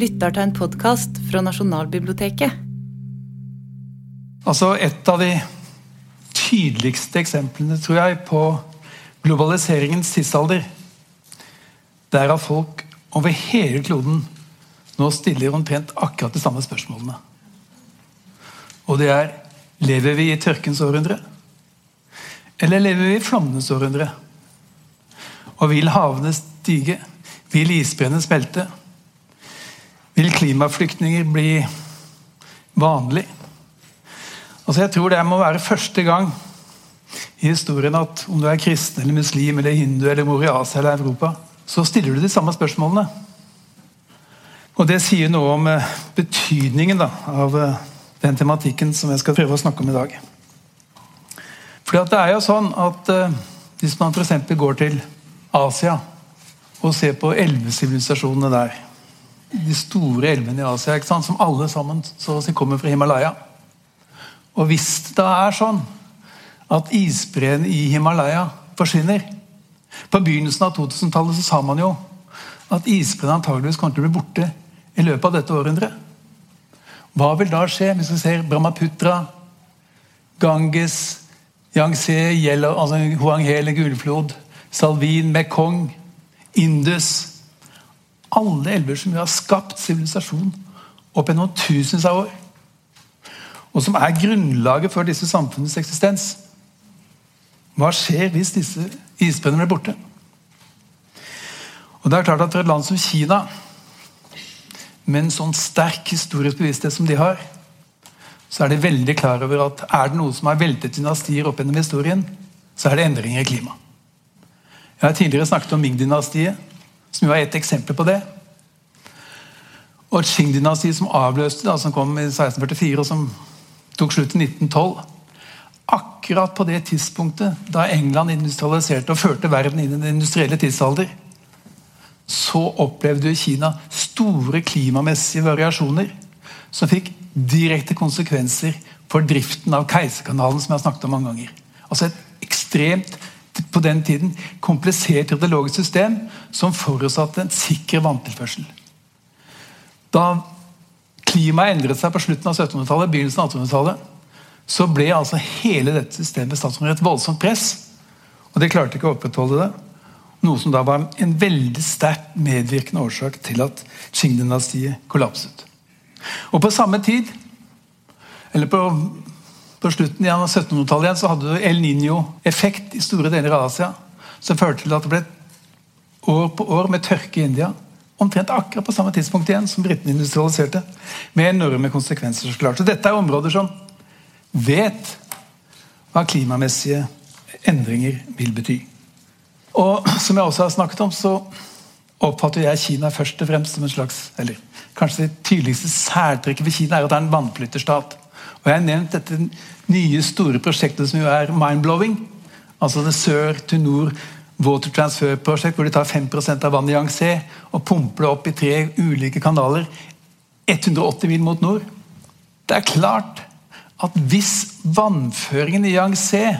lytter til en podkast fra Nasjonalbiblioteket. Altså Et av de tydeligste eksemplene tror jeg, på globaliseringens tidsalder, det er at folk over hele kloden nå stiller omtrent akkurat de samme spørsmålene. Og det er Lever vi i tørkens århundre? Eller lever vi i flommenes århundre? Og vil havene stige? Vil isbreene smelte? Vil klimaflyktninger bli vanlig? Altså Jeg tror det må være første gang i historien at om du er kristen eller muslim eller hindu eller mor i Asia eller Europa, så stiller du de samme spørsmålene. Og Det sier noe om eh, betydningen da, av eh, den tematikken som jeg skal prøve å snakke om i dag. Fordi at det er jo sånn at uh, Hvis man f.eks. går til Asia og ser på elvesivilisasjonene der De store elvene i Asia som alle sammen så å si kommer fra Himalaya. Og hvis det er sånn at isbreen i Himalaya forsvinner På begynnelsen av 2000-tallet så sa man jo at isbreen antageligvis kommer til å bli borte i løpet av dette århundret. Hva vil da skje hvis vi ser Brahmaputra, Ganges, Yangtze, altså Huanghele gulflod, Salvin, Mekong, Indus Alle elver som har skapt sivilisasjon opp gjennom tusenvis av år. Og som er grunnlaget for disse samfunnenes eksistens. Hva skjer hvis disse isbrennene blir borte? Og det er klart at For et land som Kina med en sånn sterk historisk bevissthet som de har, så er de veldig klar over at er det noe som har veltet dynastier opp gjennom historien, så er det endringer i klima. Jeg har tidligere snakket om Ming-dynastiet, som jo er et eksempel på det. Og Qing-dynastiet som avløste det, som kom i 1644 og som tok slutt i 1912. Akkurat på det tidspunktet da England industrialiserte og førte verden inn i den industrielle tidsalder, så opplevde Kina store klimamessige variasjoner som fikk direkte konsekvenser for driften av Keiserkanalen, som jeg har snakket om mange ganger. Altså Et ekstremt på den tiden komplisert hydrologisk system som forutsatte en sikker vanntilførsel. Da klimaet endret seg på slutten av 1700-tallet, begynnelsen av 1800-tallet, så ble altså hele dette systemet satt under et voldsomt press. Og det klarte ikke å opprettholde det. Noe som da var en veldig sterkt medvirkende årsak til at Qing-dynastiet kollapset. Og på samme tid, eller på, på slutten av 1700-tallet igjen, så hadde du El Niño-effekt i store deler av Asia. Som førte til at det ble år på år med tørke i India. Omtrent akkurat på samme tidspunkt igjen som britene industrialiserte. Med enorme konsekvenser. så klart. Så dette er områder som vet hva klimamessige endringer vil bety. Og som jeg også har snakket om, så oppfatter jeg Kina først og fremst som en slags eller Kanskje det tydeligste særtrekket ved Kina er at det er en vannflytterstat. Og Jeg har nevnt dette nye, store prosjektet som jo er mind-blowing. Altså det sør til nord water transfer-prosjekt, hvor de tar 5% av vannet i Yangtze og pumper det opp i tre ulike kanaler 180 mil mot nord. Det er klart at hvis vannføringen i Yangtze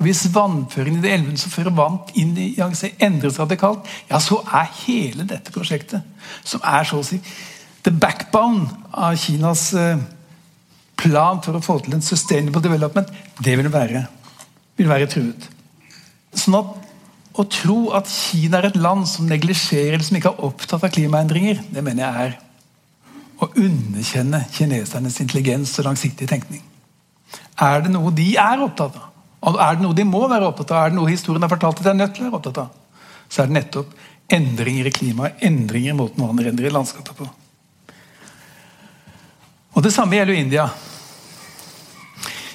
Hvis vannføringen i de elvene som fører vann inn i Yangtze, endres radikalt, ja, så er hele dette prosjektet, som er så å si the backbone av Kinas eh, plan for å få til en sustainable development, det vil være, vil være truet. Sånn at å tro at Kina er et land som neglisjerer eller som ikke er opptatt av klimaendringer, det mener jeg er å underkjenne kinesernes intelligens og langsiktige tenkning. Er det noe de er opptatt av? Og Er det noe de må være opptatt av, er det noe historien har fortalt at de er nødt til å være opptatt av, så er det nettopp endringer i klimaet, endringer i måten man endrer landskapet på. Og Det samme gjelder jo India.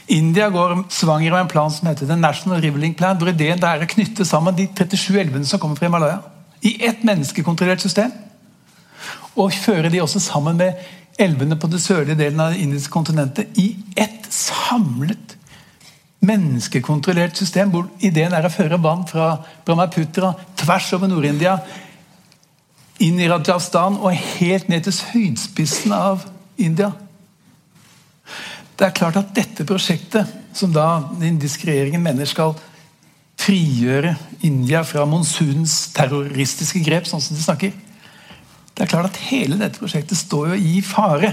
India går svanger av en plan som heter The National Riveling Plan, hvor ideen er å knytte sammen de 37 elvene som kommer fra Himalaya, i ett menneskekontrollert system. Og føre de også sammen med elvene på det sørlige delen av det indiske kontinentet i ett samlet menneskekontrollert system hvor ideen er å føre vann fra Brahmaputra tvers over Nord-India, inn i Rajasthan og helt ned til høydspissen av India. Det er klart at dette prosjektet, som da den indiske regjeringen mener skal frigjøre India fra monsunens terroristiske grep, sånn som de snakker, Det er klart at Hele dette prosjektet står jo i fare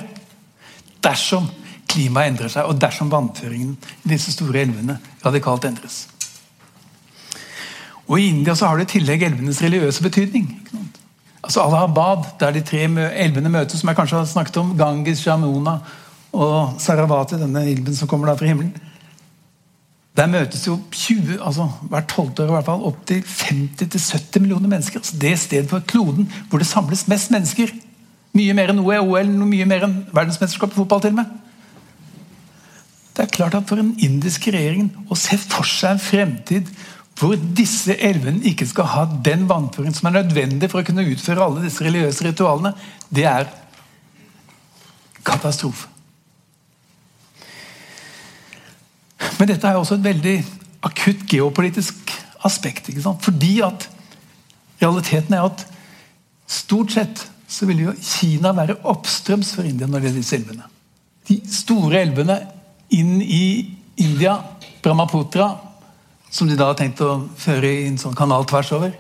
dersom klimaet endrer seg, og dersom vannføringen i disse store elvene radikalt endres. Og I India så har du i tillegg elvenes religiøse betydning. Altså Allahabad, der de tre elvene møtes, som jeg kanskje har snakket om, Ganges, Jamuna og Saravati, denne ilden som kommer da fra himmelen. Der møtes jo 20, altså hvert tolvte år i hvert opptil 50-70 millioner mennesker. Altså det stedet på kloden hvor det samles mest mennesker. Mye mer enn OL, mye mer enn verdensmesterskap i fotball. til og med. Det er klart at For en indisk regjering å se for seg en fremtid hvor disse elvene ikke skal ha den vannføring som er nødvendig for å kunne utføre alle disse religiøse ritualene, det er katastrofe. Men dette er også et veldig akutt geopolitisk aspekt. Fordi at realiteten er at stort sett så vil jo Kina være oppstrøms for India når det gjelder disse elvene. De store elvene inn i India, Brahmaputra, som de da har tenkt å føre i en sånn kanal tvers over.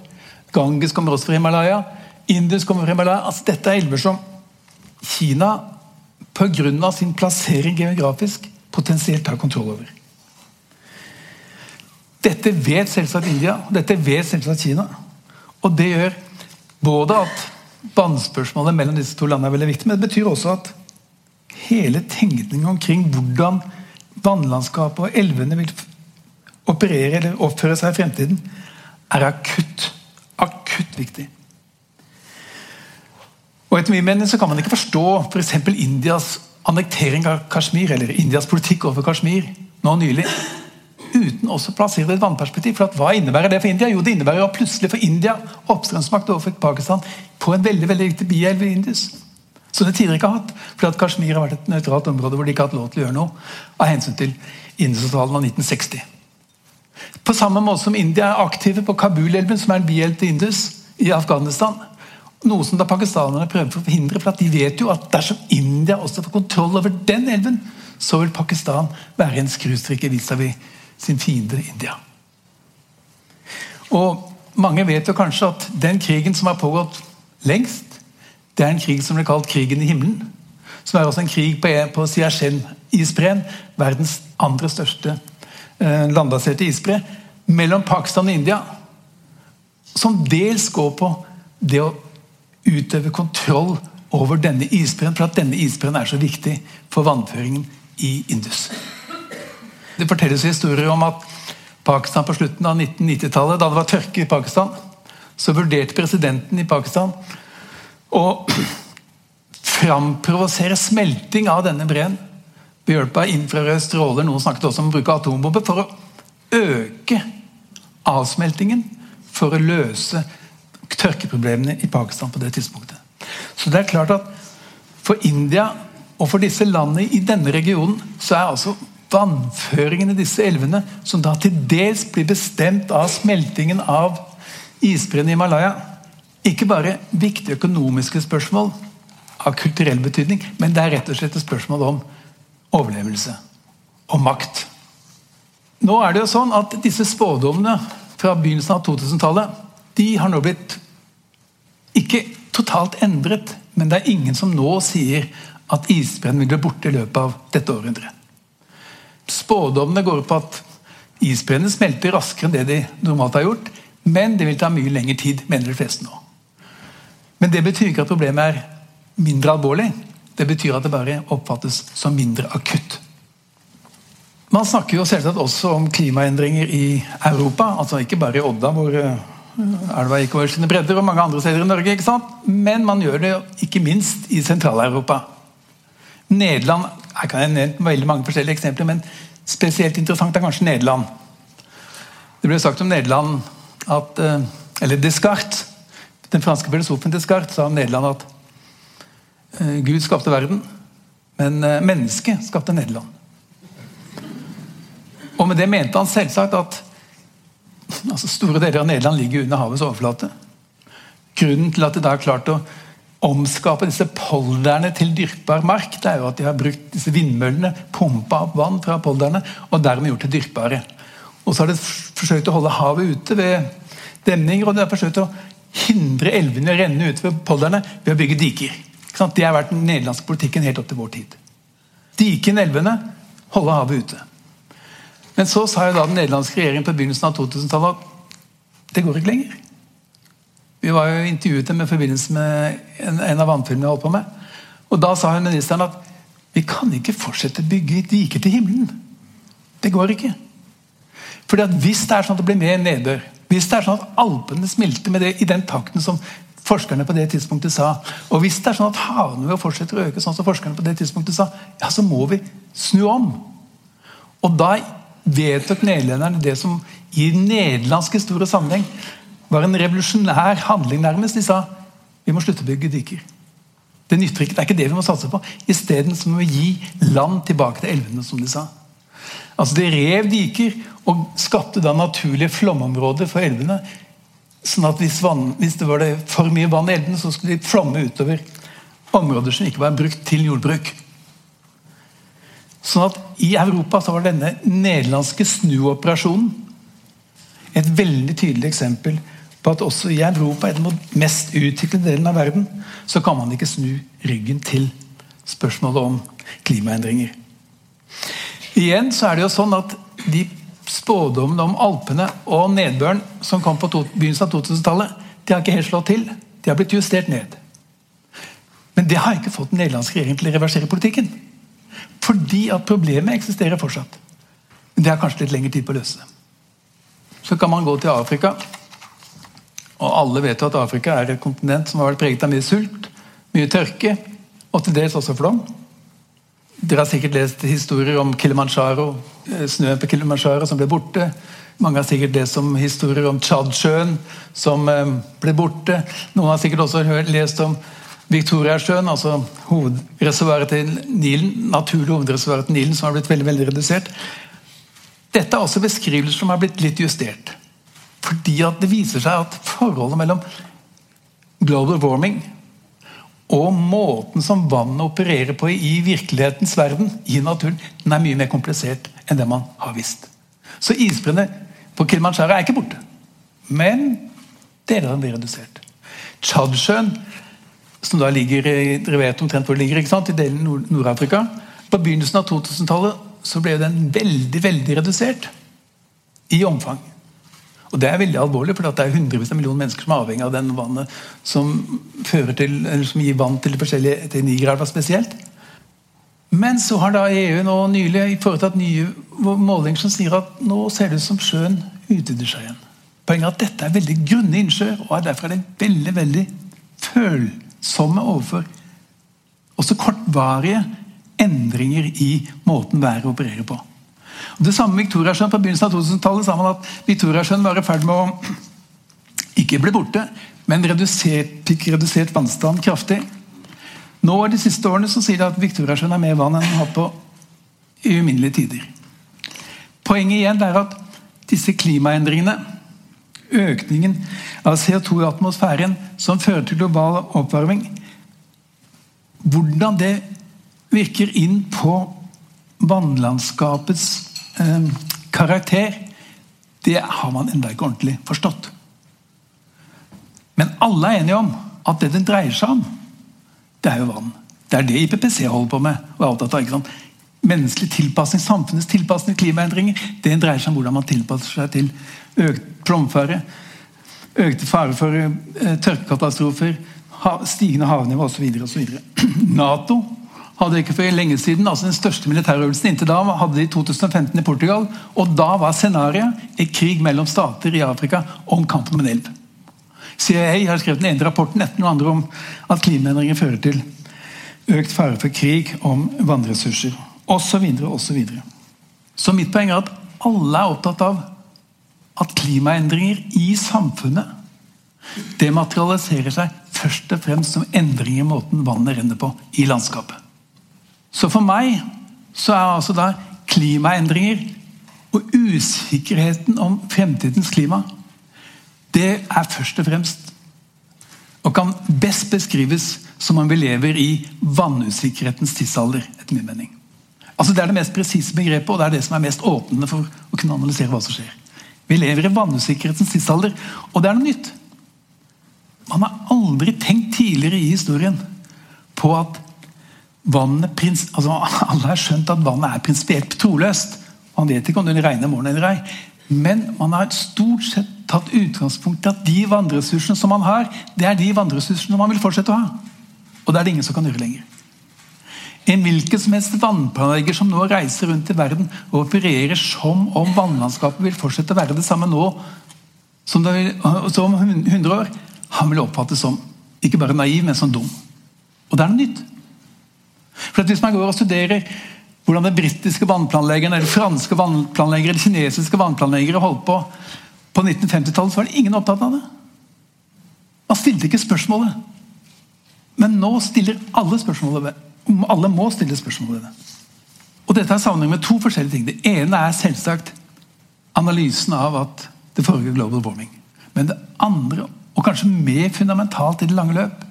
Ganges kommer også fra Himalaya. Indus kommer fra Himalaya. Altså, dette er elver som Kina pga. sin plassering geografisk potensielt har kontroll over. Dette vet selvsagt India, dette vet selvsagt Kina. Og det gjør både at bannspørsmålet mellom disse to landene er veldig viktig, men det betyr også at hele tenkningen omkring hvordan vannlandskapet og elvene vil operere eller oppføre seg i fremtiden, er akutt. Akutt viktig. Og etter min mening så kan man ikke forstå f.eks. For Indias annektering av Kashmir, eller Indias politikk overfor Kashmir nå nylig, uten også å plassere det i et vannperspektiv. For Hva innebærer det for India? Jo, det innebærer jo plutselig for India oppstrømsmakt overfor Pakistan på en veldig veldig viktig bielv i Indus. Som de tidligere ikke har hatt. Fordi at Kashmir har vært et nøytralt område hvor de ikke har hatt lov til å gjøre noe av hensyn til Indusavtalen av 1960. På samme måte som India er aktive på Kabul-elven, som er en bielv til Indus i Afghanistan. Noe som da pakistanerne prøver å forhindre, for de vet jo at dersom India også får kontroll over den elven, så vil Pakistan være en skrustrikke vis-à-vis sin fiende India. Og Mange vet jo kanskje at den krigen som har pågått lengst, det er en krig som ble kalt krigen i himmelen. Som er også en krig på, på Siachen-isbreen, verdens andre største eh, landbaserte isbre, mellom Pakistan og India. Som dels går på det å utøve kontroll over denne isbreen, for at denne isbreen er så viktig for vannføringen i Indus. Det fortelles historier om at Pakistan på slutten av 1990-tallet, da det var tørke i Pakistan, så vurderte presidenten i Pakistan å framprovosere smelting av denne breen ved hjelp av infrarøde stråler. Noen snakket også om å bruke atombomber for å øke avsmeltingen for å løse tørkeproblemene i Pakistan på det tidspunktet. Så det er klart at for India og for disse landene i denne regionen så er altså vannføringen i disse elvene, som da til dels blir bestemt av smeltingen av isbreen i Himalaya, ikke bare viktige økonomiske spørsmål av kulturell betydning, men det er rett og slett et spørsmål om overlevelse og makt. Nå er det jo sånn at Disse spådommene fra begynnelsen av 2000-tallet de har nå blitt ikke totalt endret, men det er ingen som nå sier at isbreen vil bli borte i løpet av dette århundret. Spådommene går på at isbreene smelter raskere enn det de normalt har gjort. Men det vil ta mye lengre tid, mener de fleste nå. Men det betyr ikke at problemet er mindre alvorlig. Det betyr at det bare oppfattes som mindre akutt. Man snakker jo selvsagt også om klimaendringer i Europa. altså Ikke bare i Odda, hvor eh, elva gikk over sine bredder, og mange andre steder i Norge. ikke sant? Men man gjør det ikke minst i Sentral-Europa. Nederland her kan jeg nevne veldig mange forskjellige eksempler, men spesielt interessant er kanskje Nederland. Det ble sagt om Nederland at eh, Eller Descartes. Den franske filosofen Descartes sa om Nederland at eh, Gud skapte verden, men eh, mennesket skapte Nederland. Og med det mente han selvsagt at altså store deler av Nederland ligger under havets overflate. Grunnen til at de da har klart å omskape disse polderne til dyrkbar mark, det er jo at de har brukt disse vindmøllene, pumpa opp vann fra polderne, og dermed gjort det dyrkbare. Og så har de forsøkt å holde havet ute ved demninger, og de har forsøkt å hindre elvene å renne ut ved polderne ved å bygge diker. Det har vært den nederlandske politikken helt opp til vår tid. Dike elvene, holde havet ute. Men så sa jo da den nederlandske regjeringen på begynnelsen av 2000-tallet at det går ikke lenger. Vi var jo intervjuet dem i forbindelse med en, en av vannfilmene vi holdt på med. Og Da sa ministeren at vi kan ikke fortsette å bygge diker til himmelen. Det går ikke. Fordi at Hvis det er sånn at det blir mer nedbør, hvis det er sånn at Alpene smelter med det i den takten som forskerne på det tidspunktet sa, og hvis det er sånn at havnivået fortsetter å øke, sånn som forskerne på det tidspunktet sa, ja, så må vi snu om. Og da vedtok nederlenderne det som i nederlandsk store sammenheng var en revolusjonær handling, nærmest. De sa vi må slutte å bygge diker. Det nytter ikke, det er ikke det vi må satse på. Isteden må vi gi land tilbake til elvene, som de sa. Altså De rev diker og skapte da naturlige flomområder for elvene. Sånn at hvis, vann, hvis det var det for mye vann i elvene, så skulle de flomme utover områder som ikke var brukt til jordbruk. Sånn at I Europa så var denne nederlandske snuoperasjonen et veldig tydelig eksempel på at også i Europa, i den mest utviklede delen av verden, så kan man ikke snu ryggen til spørsmålet om klimaendringer. Igjen så er det jo sånn at de spådommene om Alpene og nedbøren som kom på begynnelsen av 2000-tallet, de har ikke helt slått til. De har blitt justert ned. Men det har ikke fått den nederlandske regjeringen til å reversere politikken. Fordi at problemet eksisterer fortsatt. Men det har kanskje litt lengre tid på å løse. Så kan man gå til Afrika. Og alle vet jo at Afrika er et kontinent som har vært preget av mye sult, mye tørke og til dels også flom. Dere har sikkert lest historier om Kilimanjaro, eh, snøen på Kilimanjaro som ble borte. Mange har sikkert lest om historier om Tsjadsjøen som eh, ble borte. Noen har sikkert også lest om Victoriasjøen, altså hovedreservoaret til Nilen, naturlig hovedreservoaret til Nilen, som har blitt veldig, veldig redusert. Dette er også beskrivelser som har blitt litt justert. Fordi det viser seg at forholdet mellom global warming og måten som vannet opererer på i virkelighetens verden, i naturen, den er mye mer komplisert enn det man har visst. Så isbreene på Kilimanjaro er ikke borte. Men deler av dem blir redusert. Tsjadsjøen, som da ligger dere vet omtrent hvor det ligger, ikke sant? i delen Nord-Afrika På begynnelsen av 2000-tallet så ble den veldig veldig redusert i omfang. Og Det er veldig alvorlig, for det er hundrevis av millioner mennesker som er avhengig av den vannet som, til, som gir vann til til Nigerelva spesielt. Men så har da EU nå nylig foretatt nye målinger som sier at nå ser det ut som sjøen utvider seg igjen. Poenget er at dette er veldig grunne innsjøer, og derfor er det veldig veldig følsomme overfor også kortvarige endringer i måten været opererer på. Det samme Victoriasjøen På begynnelsen av 2000-tallet sa man at Victoriasjøen var i ferd med å ikke bli borte, men redusert, fikk redusert vannstand kraftig. Nå De siste årene så sier de at Victoriasjøen har mer vann enn den har på i uminnelige tider. Poenget igjen er at disse klimaendringene, økningen av CO2 i atmosfæren som fører til global oppvarming Hvordan det virker inn på vannlandskapets eh, karakter, det har man ennå ikke ordentlig forstått. Men alle er enige om at det den dreier seg om, det er jo vann. Det er det IPPC holder på med. og er opptatt av, ikke sant? Menneskelig tilpasning, samfunnets tilpasning til klimaendringer, det dreier seg om hvordan man tilpasser seg til økt flomfare, økte fare for eh, tørkekatastrofer, stigende havnivå osv. Nato hadde ikke for lenge siden altså Den største militærøvelsen inntil da hadde de i 2015 i Portugal. og Da var scenarioet et krig mellom stater i Afrika om kampen om en elv. CIA har skrevet den ene rapporten etter den andre om at klimaendringer fører til økt fare for krig om vannressurser osv. osv. Så, så mitt poeng er at alle er opptatt av at klimaendringer i samfunnet det materialiserer seg først og fremst som endringer i måten vannet renner på i landskapet. Så for meg så er altså da klimaendringer og usikkerheten om fremtidens klima det er først og fremst og kan best beskrives som om vi lever i vannusikkerhetens tidsalder. etter min mening. Altså Det er det mest presise begrepet, og det er det som er mest åpnende for å kunne analysere hva som skjer. Vi lever i vannusikkerhetens tidsalder, og det er noe nytt. Man har aldri tenkt tidligere i historien på at vannet altså Alle har skjønt at vannet er prinsipielt troløst. Man vet ikke om det regner morgen eller ei. Men man har stort sett tatt utgangspunkt i at de vannressursene som man har, det er de vannressursene man vil fortsette å ha. Og det er det ingen som kan gjøre lenger. En hvilken som helst vannplanlegger som nå reiser rundt i verden og opererer som om vannlandskapet vil fortsette å være det samme nå som om 100 år, han vil oppfattes som ikke bare naiv, men som dum. Og det er noe nytt. For Hvis man går og studerer hvordan den britiske vannplanleggeren, eller franske vannplanleggere eller kinesiske vannplanleggere holdt på på 1950-tallet, så var det ingen opptatt av det. Man stilte ikke spørsmålet. Men nå stiller alle spørsmålet ved alle må stille spørsmål ved det. Og Dette har sammenheng med to forskjellige ting. Det ene er selvsagt analysen av at det foregår global warming. Men det andre, og kanskje mer fundamentalt i det lange løp,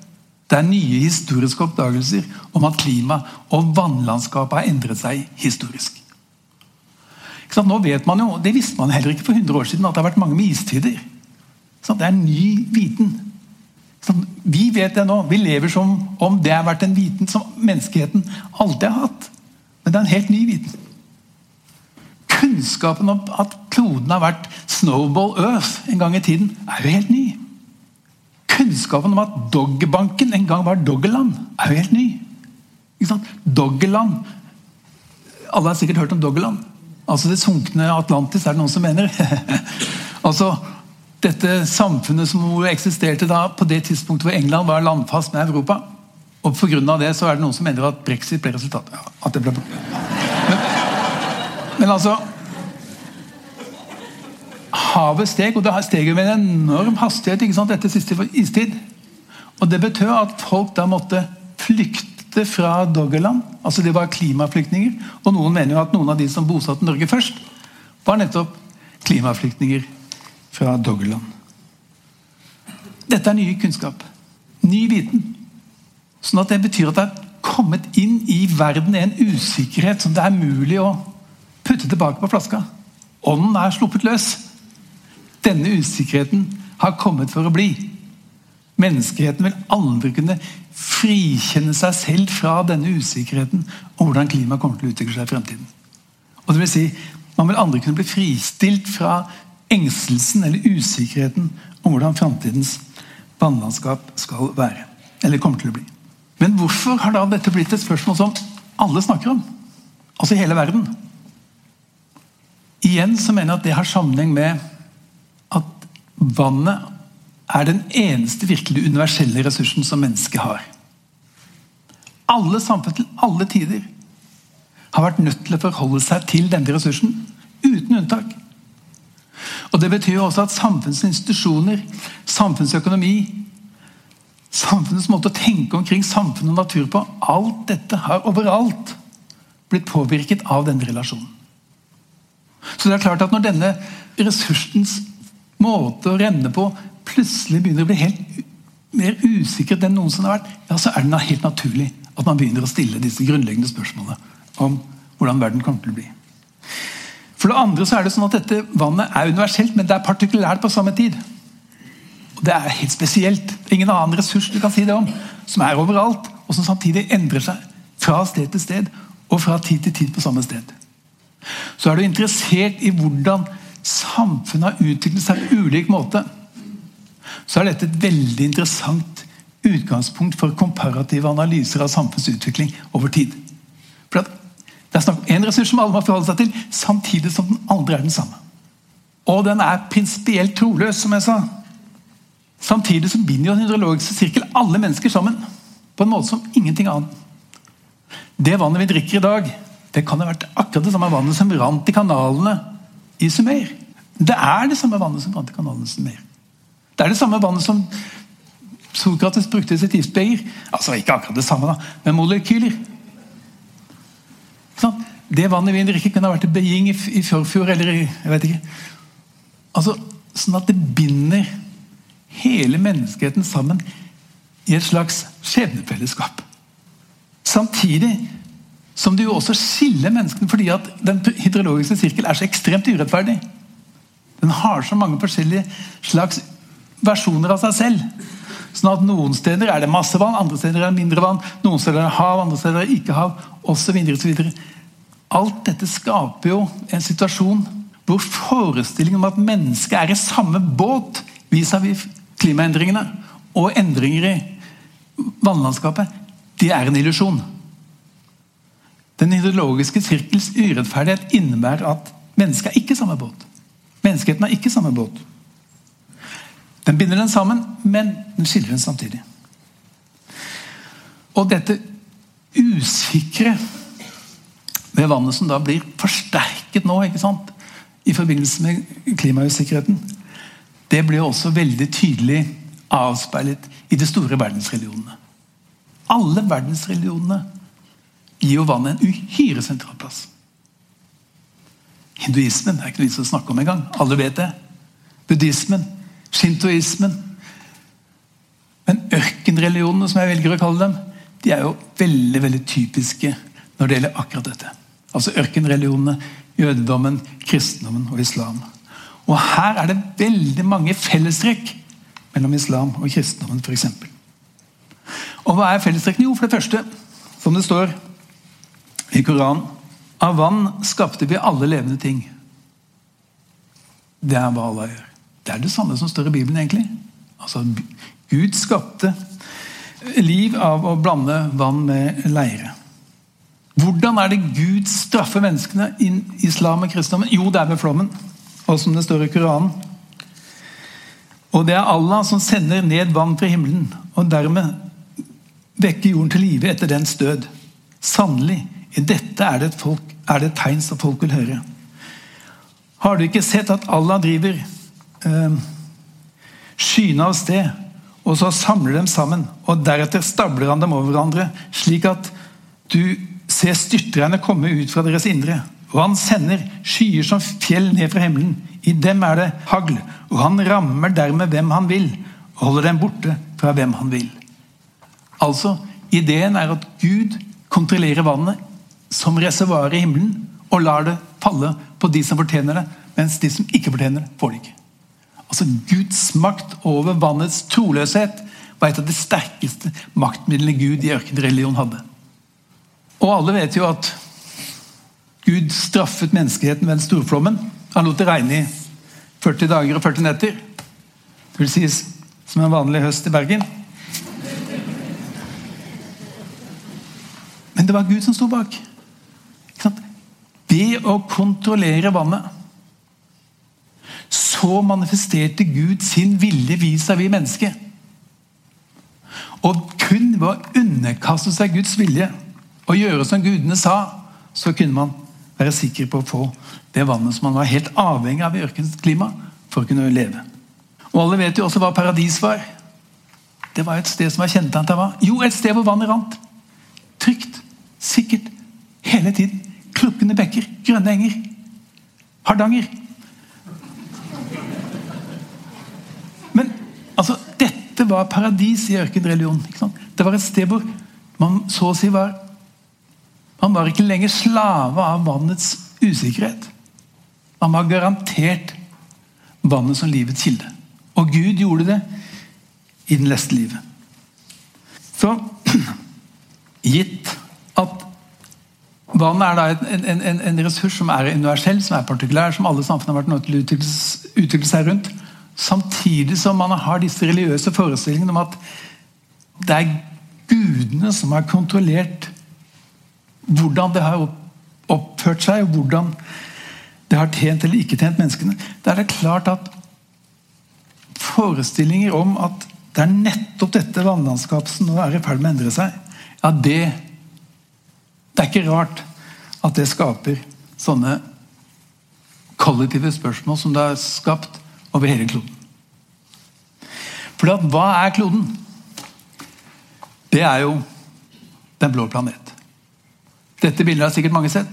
det er nye historiske oppdagelser om at klima og vannlandskapet har endret seg historisk. Nå vet man jo, Det visste man heller ikke for 100 år siden, at det har vært mange med istider. Det er ny viten. Vi vet det nå. Vi lever som om det har vært en viten som menneskeheten alltid har hatt. Men det er en helt ny viten. Kunnskapen om at kloden har vært Snowball Earth en gang i tiden, er jo helt ny. Kunnskapen om at Doggerbanken en gang var Doggerland, er jo helt ny. Ikke sant? Doggerland Alle har sikkert hørt om Doggerland. Altså det sunkne Atlantis, er det noen som mener. altså dette samfunnet som eksisterte da på det tidspunktet hvor England var landfast med Europa. Og Pga. det så er det noen som mener at brexit ble resultatet. Ja, at det ble men, men altså Havet steg, og det steg med en enorm hastighet ikke sant, etter siste istid. Og Det betød at folk da måtte flykte fra Doggerland. Altså Det var klimaflyktninger. Og noen mener jo at noen av de som bosatte Norge først, var nettopp klimaflyktninger fra Doggerland. Dette er ny kunnskap. Ny viten. Sånn at Det betyr at det er kommet inn i verden en usikkerhet som det er mulig å putte tilbake på flaska. Ånden er sluppet løs. Denne usikkerheten har kommet for å bli. Menneskeheten vil aldri kunne frikjenne seg selv fra denne usikkerheten om hvordan klimaet kommer til å utvikle seg i fremtiden. Og det vil si, Man vil aldri kunne bli fristilt fra engstelsen eller usikkerheten om hvordan framtidens vannlandskap skal være. Eller kommer til å bli. Men hvorfor har da dette blitt et spørsmål som alle snakker om? Altså i hele verden. Igjen så mener jeg at det har sammenheng med vannet er den eneste virkelig universelle ressursen som mennesket har. Alle samfunn til alle tider har vært nødt til å forholde seg til denne ressursen, uten unntak. Og Det betyr også at samfunnets institusjoner, samfunnsøkonomi, samfunnets måte å tenke omkring samfunn og natur på Alt dette har overalt blitt påvirket av denne relasjonen. Så det er klart at når denne ressursens måte å renne på plutselig begynner å bli helt mer usikker enn noensinne har vært, ja, så er det helt naturlig at man begynner å stille disse grunnleggende spørsmålene om hvordan verden kommer til å bli. For det andre så er det sånn at dette vannet er universelt, men det er partikulært på samme tid. Og Det er helt spesielt. Ingen annen ressurs du kan si det om, som er overalt, og som samtidig endrer seg fra sted til sted og fra tid til tid på samme sted. Så er du interessert i hvordan samfunnet har utviklet seg på ulik måte, så er dette et veldig interessant utgangspunkt for komparative analyser av samfunnsutvikling over tid. For det er snakk om en ressurs som alle må forholde seg til, samtidig som den andre er den samme. Og den er prinsipielt troløs, som jeg sa. Samtidig som binder jo den hydrologiske sirkel alle mennesker sammen. På en måte som ingenting annet. Det vannet vi drikker i dag, det kan ha vært akkurat det samme vannet som rant i kanalene i Sumer. Det er det samme vannet som brant i kanalen Sumer. Det er det samme vannet som Sokrates brukte i sitt giftbeger. Altså ikke akkurat det samme, da, men molekyler. Sånn. Det vannet vi drikker, kunne ha vært i Beijing i, i forfjor eller i, jeg vet ikke. Altså, Sånn at det binder hele menneskeheten sammen i et slags skjebnefellesskap. Samtidig som det jo også skiller menneskene fordi at den hydrologiske sirkel er så ekstremt urettferdig. Den har så mange forskjellige slags versjoner av seg selv. Sånn at Noen steder er det masse vann, andre steder er det mindre vann. Noen steder er det hav, andre steder er det ikke hav, osv. Alt dette skaper jo en situasjon hvor forestillingen om at mennesket er i samme båt vis-à-vis klimaendringene og endringer i vannlandskapet, det er en illusjon. Den ideologiske sirkels urettferdighet innebærer at mennesket er ikke samme båt. Menneskeheten er ikke samme båt. Den binder den sammen, men den skiller den samtidig. Og dette usikre ved vannet som da blir forsterket nå ikke sant? i forbindelse med klimausikkerheten, det blir også veldig tydelig avspeilet i de store verdensreligionene. Alle verdensreligionene gir jo vannet en uhyre sentral plass. Hinduismen er ikke noe å snakke om engang. Alle vet det. Buddhismen, shintoismen. Men ørkenreligionene, som jeg velger å kalle dem, de er jo veldig veldig typiske når det gjelder akkurat dette. Altså ørkenreligionene, jødedommen, kristendommen og islam. Og Her er det veldig mange fellestrekk mellom islam og kristendommen f.eks. Og hva er fellestrekkene? Jo, for det første, som det står i Koranen Av vann skapte vi alle levende ting. Det er hva Allah gjør. Det er det samme som står i Bibelen, egentlig. Altså, Gud skapte liv av å blande vann med leire. Hvordan er det Gud straffer menneskene i islam og kristendommen? Jo, det er ved flommen. Og som det står i Koranen. Og det er Allah som sender ned vann fra himmelen, og dermed vekker jorden til live etter dens død. Sannelig, i dette er det, et folk, er det et tegn som folk vil høre. Har du ikke sett at Allah driver eh, skyene av sted, og så samler dem sammen, og deretter stabler han dem over hverandre, slik at du ser styrtregnet komme ut fra deres indre. Og han sender skyer som fjell ned fra himmelen. I dem er det hagl, og han rammer dermed hvem han vil, og holder dem borte fra hvem han vil. Altså, Ideen er at Gud kontrollerer vannet som reservoar i himmelen, og lar det falle på de som fortjener det, mens de som ikke fortjener det, får det ikke. Altså, Guds makt over vannets troløshet var et av de sterkeste maktmidlene Gud i ørkenreligion hadde. Og alle vet jo at Gud straffet menneskeheten ved den storflommen. Han lot det regne i 40 dager og 40 netter. Det vil sies som en vanlig høst i Bergen. Men det var Gud som sto bak. Ved å kontrollere vannet så manifesterte Gud sin vilje vis-à-vis mennesket. Og kun ved å underkaste seg Guds vilje og gjøre som gudene sa, så kunne man være sikker på å få det vannet som man var helt avhengig av i ørkenens klima for å kunne leve. Og Alle vet jo også hva paradis var. Det var et sted som var kjennetegnet av hva? Jo, et sted hvor vannet rant. Trygt, sikkert, hele tiden. Klukkende bekker, grønne enger. Hardanger. Men altså, dette var paradis i ørkenreligionen. Det var et sted hvor man så å si var Man var ikke lenger slave av vannets usikkerhet. Man var garantert vannet som livets kilde. Og Gud gjorde det i den leste livet. Så gitt vannet er da en, en, en, ressurs som er universell, som er partikulær, som alle samfunn har vært nødt til å utvikle, seg rundt, samtidig som man har disse religiøse forestillingene om at det er gudene som har kontrollert hvordan det har oppført seg, og hvordan det har tjent eller ikke tjent menneskene, da er det klart at forestillinger om at det er nettopp dette vannlandskapet som nå er i ferd med å endre seg, ja, det Det er ikke rart at det skaper sånne kollektive spørsmål som det er skapt over hele kloden. For hva er kloden? Det er jo den blå planet. Dette bildet har sikkert mange sett.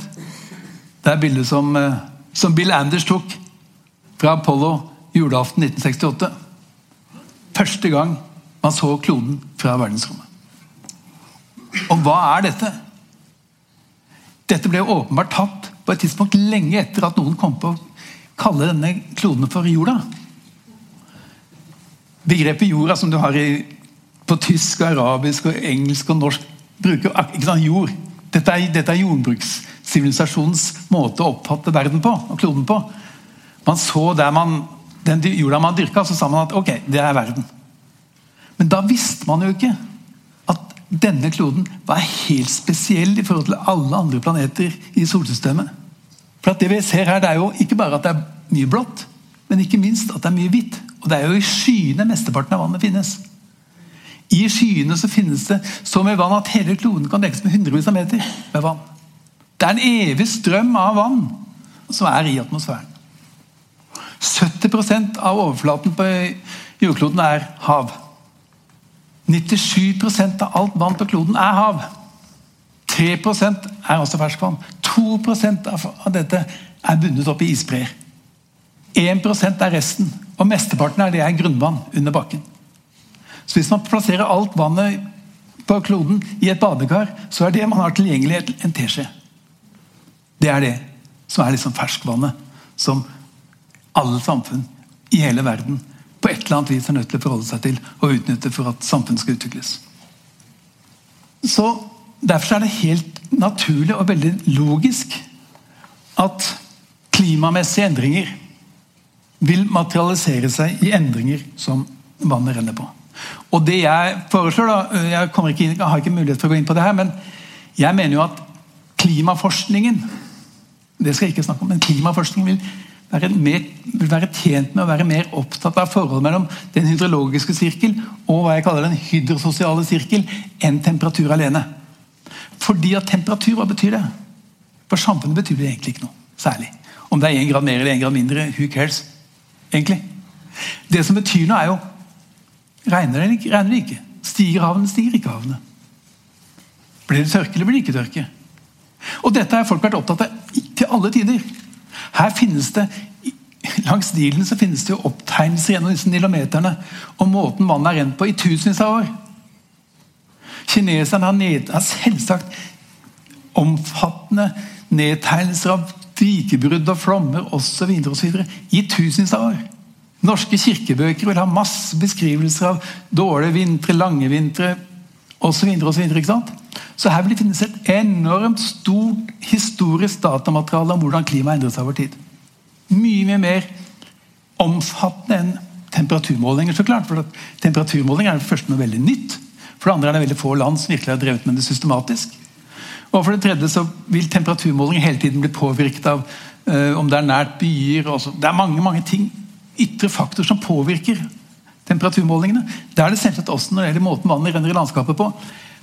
Det er bildet som, eh, som Bill Anders tok fra Apollo julaften 1968. Første gang man så kloden fra verdensrommet. Og hva er dette? Dette ble åpenbart tatt på et tidspunkt lenge etter at noen kom på å kalle denne kloden for jorda. Begrepet jorda som du har i på tysk, og arabisk, og engelsk og norsk bruker ikke sant, jord. Dette er, dette er jordbrukssivilisasjonens måte å oppfatte verden på, og kloden på. Man så der man, Den jorda man dyrka, så sa man at ok, det er verden. Men da visste man jo ikke denne kloden var helt spesiell i forhold til alle andre planeter i solsystemet. For Det vi ser her, det er jo ikke bare at det er mye blått, men ikke minst at det er mye hvitt. Og det er jo i skyene mesteparten av vannet finnes. I skyene så finnes det så mye vann at hele kloden kan dekkes med hundrevis av meter med vann. Det er en evig strøm av vann som er i atmosfæren. 70% av overflaten på jordkloden er hav. 97% av alt vann på kloden er hav. 3% er også ferskvann. 2% av dette er bundet opp i isbreer. 1% er resten. Og mesteparten av det er grunnvann under bakken. Så hvis man plasserer alt vannet på kloden i et badekar, så er det man har tilgjengelig en teskje. Det er det som er liksom ferskvannet som alle samfunn i hele verden på et eller annet vis er nødt til å forholde seg til og utnytte for at samfunnet skal utvikles. Så Derfor er det helt naturlig og veldig logisk at klimamessige endringer vil materialisere seg i endringer som vannet renner på. Og det Jeg foreslår da, jeg, ikke jeg har ikke mulighet for å gå inn på det her, men jeg mener jo at klimaforskningen det skal jeg ikke snakke om, men klimaforskningen vil være, mer, vil være tjent med å være mer opptatt av forholdet mellom den hydrologiske sirkel og hva jeg kaller den hydrososiale sirkel enn temperatur alene. Fordi at temperatur, hva betyr det? For samfunnet betyr det egentlig ikke noe særlig. Om det er én grad mer eller én grad mindre, who cares? egentlig. Det som betyr noe, er jo Regner det eller regner det ikke? Stiger havene, stiger ikke havene? Blir det tørke eller blir det ikke tørke? Og Dette har folk vært opptatt av til alle tider. Her finnes det Langs Nilen så finnes det jo opptegnelser gjennom disse nilometerne om måten vannet er rent på i tusenvis av år. Kineserne har, ned, har selvsagt omfattende nedtegnelser av dikebrudd og flommer osv. i tusenvis av år. Norske kirkebøker vil ha masse beskrivelser av dårlige vintre, lange vintre osv. Så, her vil det finnes et enormt stort historisk datamateriale om hvordan klimaet endret seg over tid. Mye, mye mer omfattende enn temperaturmålinger. så klart, for Temperaturmålinger er det første noe veldig nytt. For det andre er det veldig få land som virkelig har drevet med det systematisk. Og for det tredje så vil temperaturmålinger hele tiden bli påvirket av uh, om det er nært byer. Også. Det er mange mange ting, ytre faktorer som påvirker temperaturmålingene. Det er det selvsagt også når det gjelder måten vannet renner i landskapet på.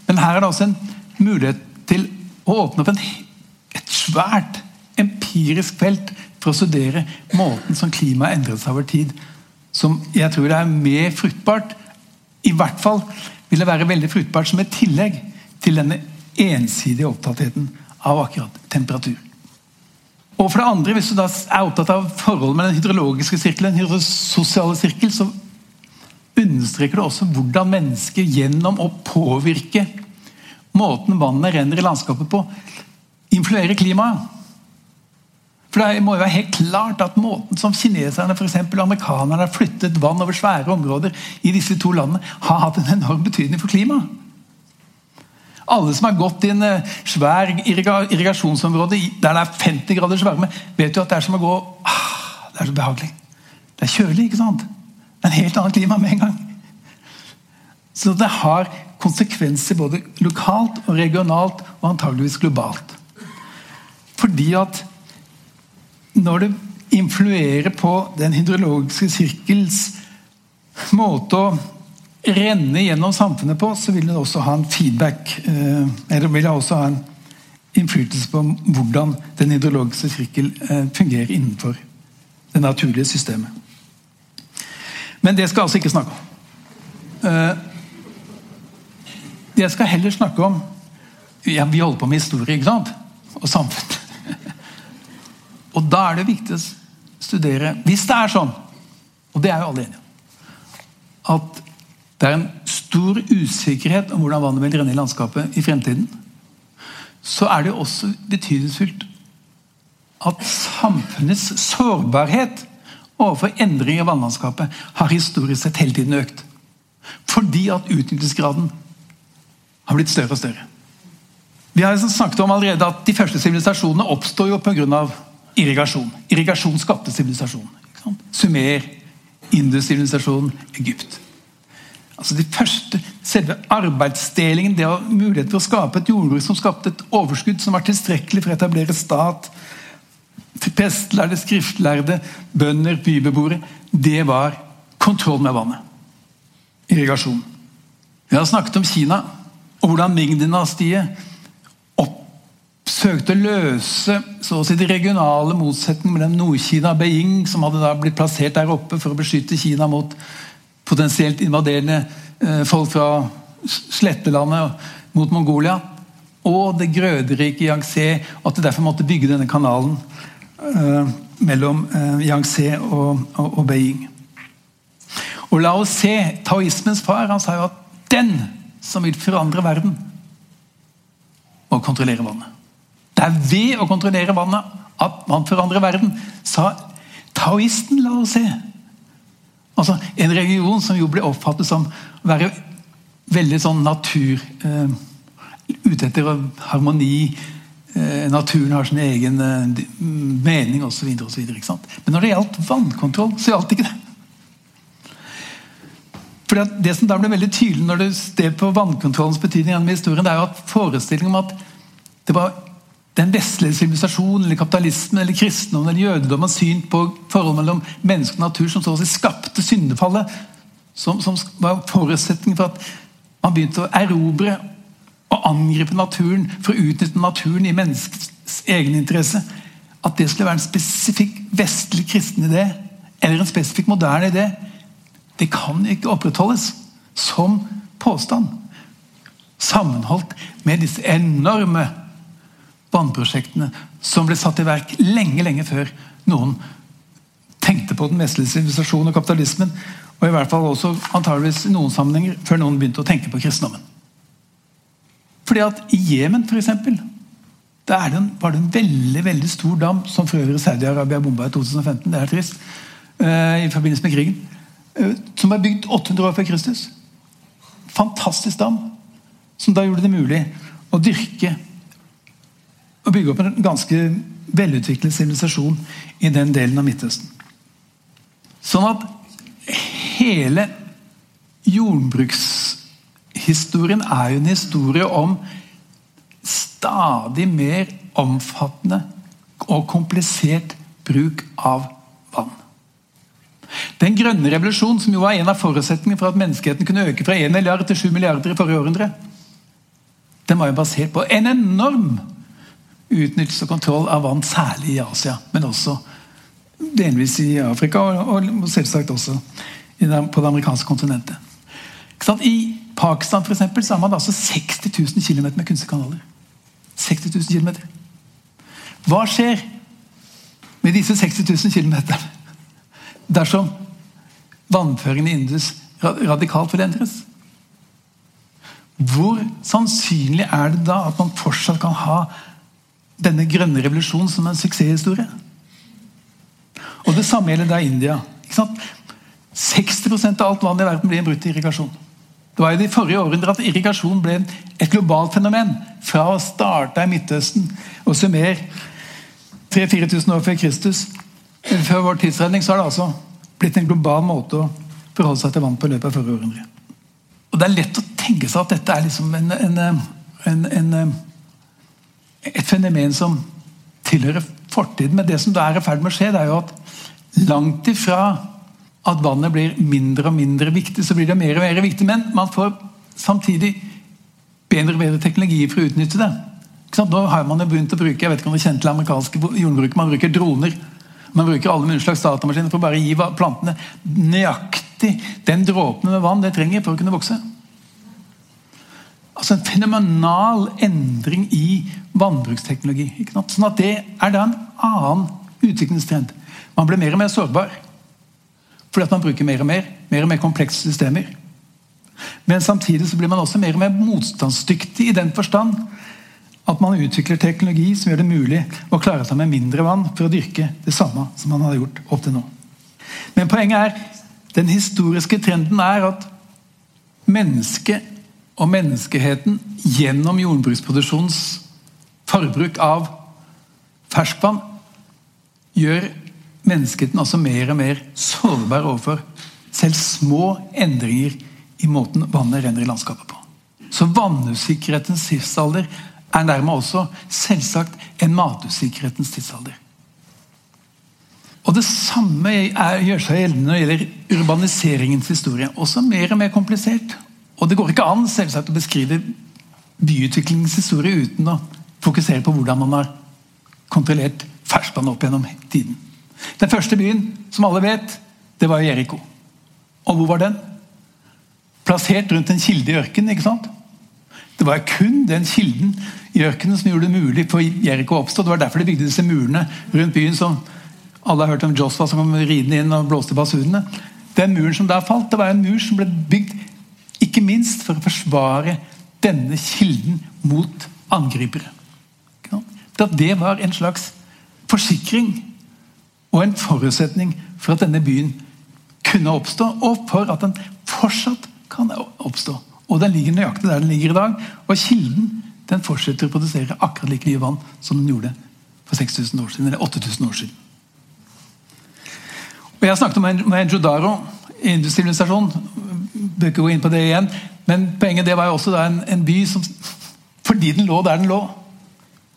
Men her er det også en mulighet til å åpne opp en, et svært empirisk felt for å studere måten som klimaet endret seg over tid. Som jeg tror det er mer fruktbart, i hvert fall vil det være veldig fruktbart som et tillegg til denne ensidige opptattheten av akkurat temperatur. Og for det andre, Hvis du da er opptatt av forholdet med den hydrologiske sirkelen, den sosiale sirkel, så understreker det også hvordan mennesker gjennom å påvirke måten vannet renner i landskapet på, influerer klimaet. For Det må jo være helt klart at måten som kineserne for eksempel, amerikanerne har flyttet vann over svære områder i disse to landene, har hatt en enorm betydning for klimaet. Alle som har gått i en eh, svær irrigasjonsområde der det er 50 graders varme, vet jo at det er som å gå ah, Det er så behagelig. Det er kjølig, ikke sant? Det er en helt annet klima med en gang. Så det har konsekvenser både lokalt og regionalt og antageligvis globalt. Fordi at når det influerer på den hydrologiske sirkels måte å renne gjennom samfunnet på, så vil det også ha en feedback. Eh, eller vil det også ha en innflytelse på hvordan den hydrologiske sirkel eh, fungerer innenfor det naturlige systemet. Men det skal jeg altså ikke snakke om. Jeg skal heller snakke om ja, Vi holder på med historie ikke sant? og samfunn. Og da er det viktig å studere Hvis det er sånn, og det er jo alle enige om, at det er en stor usikkerhet om hvordan vannet vil renne i landskapet i fremtiden, så er det også betydningsfullt at samfunnets sårbarhet overfor endring i vannlandskapet har historisk sett hele tiden økt. Fordi at utnyttelsesgraden har blitt større og større. Vi har snakket om allerede at De første sivilisasjonene oppstår jo pga. irrigasjon. Irrigasjon skapte sivilisasjon. Sumer, Indus-sivilisasjonen, Egypt. Altså de første, Selve arbeidsdelingen, det å ha mulighet til å skape et jordbruk som skapte et overskudd som var tilstrekkelig for å etablere stat, pestlærde, skriftlærde, bønder, bybeboere, det var kontroll med vannet. Irrigasjon. Vi har snakket om Kina og hvordan Ming-dynastiet søkte å løse så å si, de regionale motsetningene mellom Nord-Kina og Beijing, som hadde da blitt plassert der oppe for å beskytte Kina mot potensielt invaderende eh, folk fra slettelandet mot Mongolia. Og det grøderike Yangtze, og at de derfor måtte bygge denne kanalen eh, mellom eh, Yangtze og, og, og, Beijing. Og la oss se, taoismens far han sa jo at den som vil forandre verden, må kontrollere vannet. Det er ved å kontrollere vannet at man forandrer verden, sa taoisten. La oss se. Altså, En region som jo ble oppfattet som å være veldig sånn natur eh, Ute etter harmoni. Eh, naturen har sin egen eh, mening osv. Men når det gjaldt vannkontroll, så gjaldt ikke det. Fordi Det som da ble veldig tydelig når du ser på vannkontrollens betydning gjennom historien, det er jo at forestillingen om at det var den vestlige sivilisasjonen, eller kapitalismen, eller kristendommen eller jødedommen syn på forholdet mellom menneske og natur som så å si skapte syndefallet, som, som var forutsetningen for at man begynte å erobre og angripe naturen for å utnytte naturen i menneskets egeninteresse. At det skulle være en spesifikk vestlig kristen idé, eller en spesifikk moderne idé, det kan ikke opprettholdes som påstand. Sammenholdt med disse enorme vannprosjektene som ble satt i verk lenge, lenge før noen tenkte på den vestlige sivilisasjonen og kapitalismen. Og i hvert fall også antageligvis i noen sammenhenger før noen begynte å tenke på kristendommen. Fordi at I Jemen en, var det en veldig veldig stor dam, som for øvrig Saudi-Arabia bomba i 2015. Det er trist. Uh, I forbindelse med krigen. Uh, som var bygd 800 år før Kristus. Fantastisk dam. Som da gjorde det mulig å dyrke og bygge opp en ganske velutviklet sivilisasjon i den delen av Midtøsten. Sånn at hele jordbrukshistorien er jo en historie om stadig mer omfattende og komplisert bruk av. Den grønne revolusjonen, som jo var en av forutsetningene for at menneskeheten kunne øke fra 1 milliard til 7 milliarder i forrige århundre, den var jo basert på en enorm utnyttelse og kontroll av vann, særlig i Asia, men også delvis i Afrika og, selvsagt også på det amerikanske kontinentet. I Pakistan for eksempel, så har man altså 60 000 km med kunstige kanaler. 60 000 km. Hva skjer med disse 60 000 km dersom vannføringen i Indus radikalt forendres? Hvor sannsynlig er det da at man fortsatt kan ha denne grønne revolusjonen som en suksesshistorie. Og Det samme gjelder da India. Ikke sant? 60% av alt vann i verden blir brutt i irrigasjon. Det var i de forrige århundrer at irrigasjon ble et globalt fenomen. Fra å starte i Midtøsten og Sumer 3000-4000 år før Kristus. Før vår tidsredning så har det altså blitt en global måte å forholde seg til vann på i løpet av forrige århundre. Og Det er lett å tenke seg at dette er liksom en, en, en, et fenomen som tilhører fortiden. Men det som da er i ferd med å skje, det er jo at langt ifra at vannet blir mindre og mindre viktig, så blir det mer og mer viktig. Men man får samtidig bedre og bedre teknologier for å utnytte det. Nå har man jo begynt å bruke jeg vet ikke om det kjente amerikanske jordbruket, man bruker droner. Man bruker alle mulige slags datamaskiner for å bare gi plantene nøyaktig den dråpen med vann det trenger for å kunne vokse. Altså En fenomenal endring i vannbruksteknologi. Sånn at Det er da en annen utviklingstrend. Man blir mer og mer sårbar. Fordi at man bruker mer og mer, mer og mer komplekse systemer. Men samtidig så blir man også mer og mer motstandsdyktig i den forstand at man utvikler teknologi som gjør det mulig å klare seg med mindre vann for å dyrke det samme som man hadde gjort opp til nå. Men poenget er den historiske trenden er at mennesket og menneskeheten gjennom jordbruksproduksjonens forbruk av ferskvann gjør menneskeheten også mer og mer sårbar overfor selv små endringer i måten vannet renner i landskapet på. Så vannusikkerhetens tidsalder er dermed også selvsagt en matusikkerhetens tidsalder. Og Det samme er, gjør seg gjeldende når det gjelder urbaniseringens historie. Også mer og mer komplisert. Og Det går ikke an selvsagt å beskrive byutviklingens historie uten å fokusere på hvordan man har kontrollert ferskvann opp gjennom tiden. Den første byen, som alle vet, det var Jeriko. Og hvor var den? Plassert rundt en kilde i ørkenen. ikke sant? Det var kun den kilden i ørkenen som gjorde det mulig for Jeriko å oppstå. Det var derfor de bygde disse murene rundt byen som alle har hørt om Josfa som kom ridende inn og blåste basunene. Den muren som der falt, det var en mur som ble bygd ikke minst for å forsvare denne kilden mot angripere. Det var en slags forsikring og en forutsetning for at denne byen kunne oppstå, og for at den fortsatt kan oppstå. Og den ligger nøyaktig der den ligger i dag. Og kilden den fortsetter å produsere akkurat like mye vann som den gjorde for 6000 år siden, eller 8000 år siden. Og Jeg snakket med Mohenjo-Daro i industrialisasjon. Bør ikke gå inn på det igjen. Men poenget det var jo også en, en, by som Fordi den lå der den lå,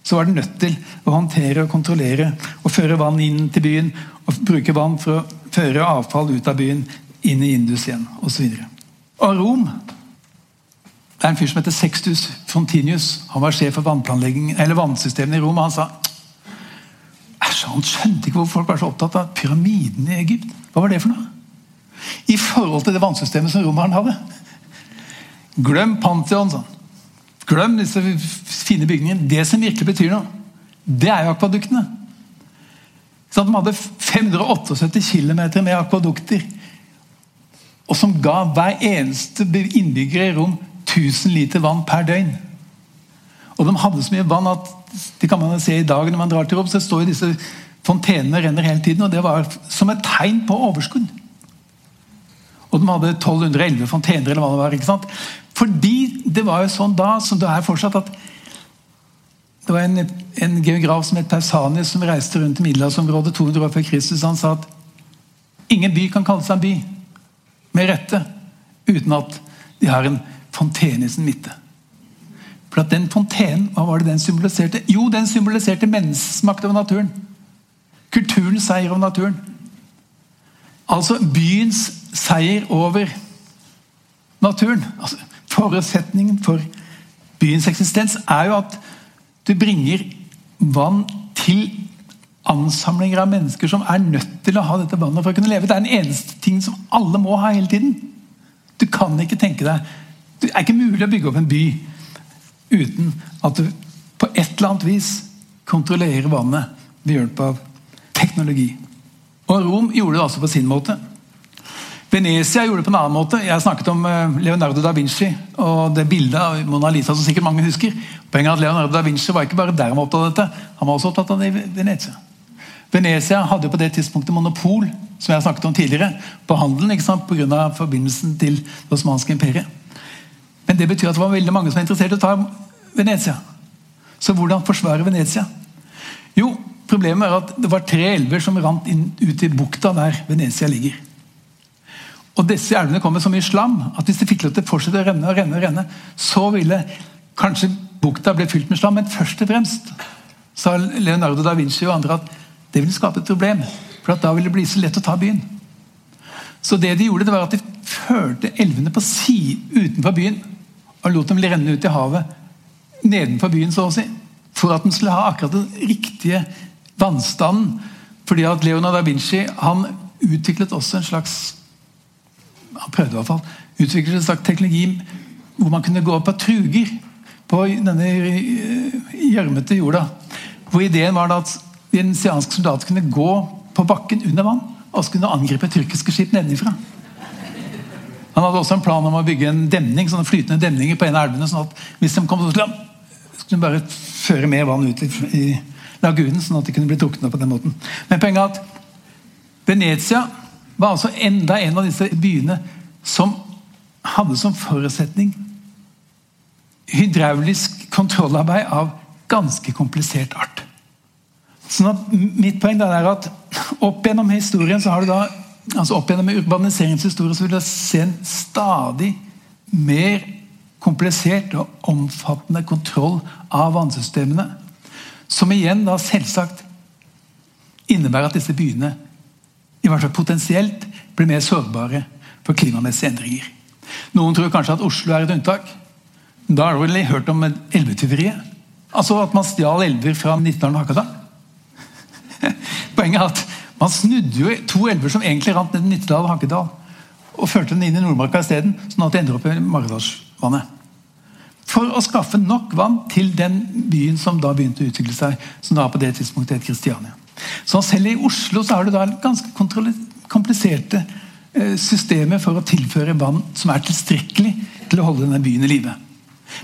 så var den nødt til å håndtere og kontrollere og føre vann inn til byen. Og bruke vann for å føre avfall ut av byen, inn i Indus igjen osv. Og, og Rom det er en fyr som heter Sextus Fontinius. Han var sjef for vannsystemene i Rom. og Han sa Æsj, han skjønte ikke hvorfor folk var så opptatt av pyramiden i Egypt. Hva var det for noe? I forhold til det vannsystemet som romeren hadde. Glem Pantheon, sånn. Glem disse fine bygningene. Det som virkelig betyr noe, det er jo akvaduktene. Så de hadde 578 km med akvadukter. Og som ga hver eneste innbygger i Rom 1000 liter vann per døgn. Og de hadde så mye vann at det kan man se i dag når man drar til Rom, så står disse fontenene renner hele tiden. Og det var som et tegn på overskudd. Og de hadde 1211 fontener, eller hva det var. ikke sant? Fordi det var jo sånn da, som det er fortsatt, at det var en, en geograf som het Pausanius, som reiste rundt i middelhavsområdet 200 år før Kristus. Han sa at ingen by kan kalle seg en by med rette uten at de har en fontene i sin midte. For at den fontenen, hva var det den symboliserte? Jo, den symboliserte menneskets makt over naturen. Kulturens seier over naturen. Altså byens seier over naturen. Altså, forutsetningen for byens eksistens er jo at du bringer vann til ansamlinger av mennesker som er nødt til å ha dette vannet for å kunne leve. Det er den eneste ting som alle må ha hele tiden. Du kan ikke tenke deg Det er ikke mulig å bygge opp en by uten at du på et eller annet vis kontrollerer vannet ved hjelp av teknologi. Og Rom gjorde det altså på sin måte. Venezia gjorde det på en annen måte. Jeg snakket om eh, Leonardo da Vinci og det bildet av Mona Lisa som sikkert mange husker. Poenget er at Leonardo da Vinci var ikke bare der han var opptatt av dette, han var også opptatt av det i Venezia. Venezia hadde på det tidspunktet monopol som jeg snakket om tidligere, på handelen pga. forbindelsen til det osmanske imperiet. Men det betyr at det var veldig mange som var interessert i å ta Venezia. Så hvordan forsvare Venezia? Jo, Problemet er at det var tre elver som rant inn, ut i bukta der Venezia ligger. Og Disse elvene kom med så mye slam at hvis de fikk lov til å fortsette å renne, og renne, og renne, så ville kanskje bukta bli fylt med slam. Men først og fremst sa Leonardo da Vinci og andre at det ville skape et problem. For da ville det bli så lett å ta byen. Så det de gjorde, det var at de førte elvene på si utenfor byen og lot dem renne ut i havet nedenfor byen, så å si. For at de skulle ha akkurat den riktige vannstanden. Fordi at Leonardo da Vinci han utviklet også en slags Han prøvde i hvert fall utviklet en slags teknologi hvor man kunne gå opp av truger på denne gjørmete jorda. Hvor ideen var at venesianske soldater kunne gå på bakken under vann og så kunne angripe tyrkiske skip nedenifra. Han hadde også en plan om å bygge en demning, sånne flytende demninger på en av elvene. sånn at hvis de kom, så skulle de bare føre mer vann ut i, lagunen, sånn at de kunne bli drukna på den måten. Men poenget er at Venezia var altså enda en av disse byene som hadde som forutsetning hydraulisk kontrollarbeid av ganske komplisert art. Sånn at Mitt poeng er at opp gjennom historien så har du da, altså opp gjennom urbaniseringshistorien så vil du se en stadig mer komplisert og omfattende kontroll av vannsystemene. Som igjen da selvsagt innebærer at disse byene i hvert fall potensielt blir mer sårbare for klimamessige endringer. Noen tror kanskje at Oslo er et unntak. Da har du vel hørt om elvetyveriet? Altså at man stjal elver fra Nittedalen og Hakadal? Poenget er at man snudde jo to elver som egentlig rant ned Nittedal og Hakkedal, og førte den inn i Nordmarka isteden, sånn at det endte opp i Maridalsvannet. For å skaffe nok vann til den byen som da begynte å utvikle seg, som da på det tidspunktet het Kristiania. Så selv i Oslo så har du da ganske kompliserte eh, systemer for å tilføre vann som er tilstrekkelig til å holde denne byen i live.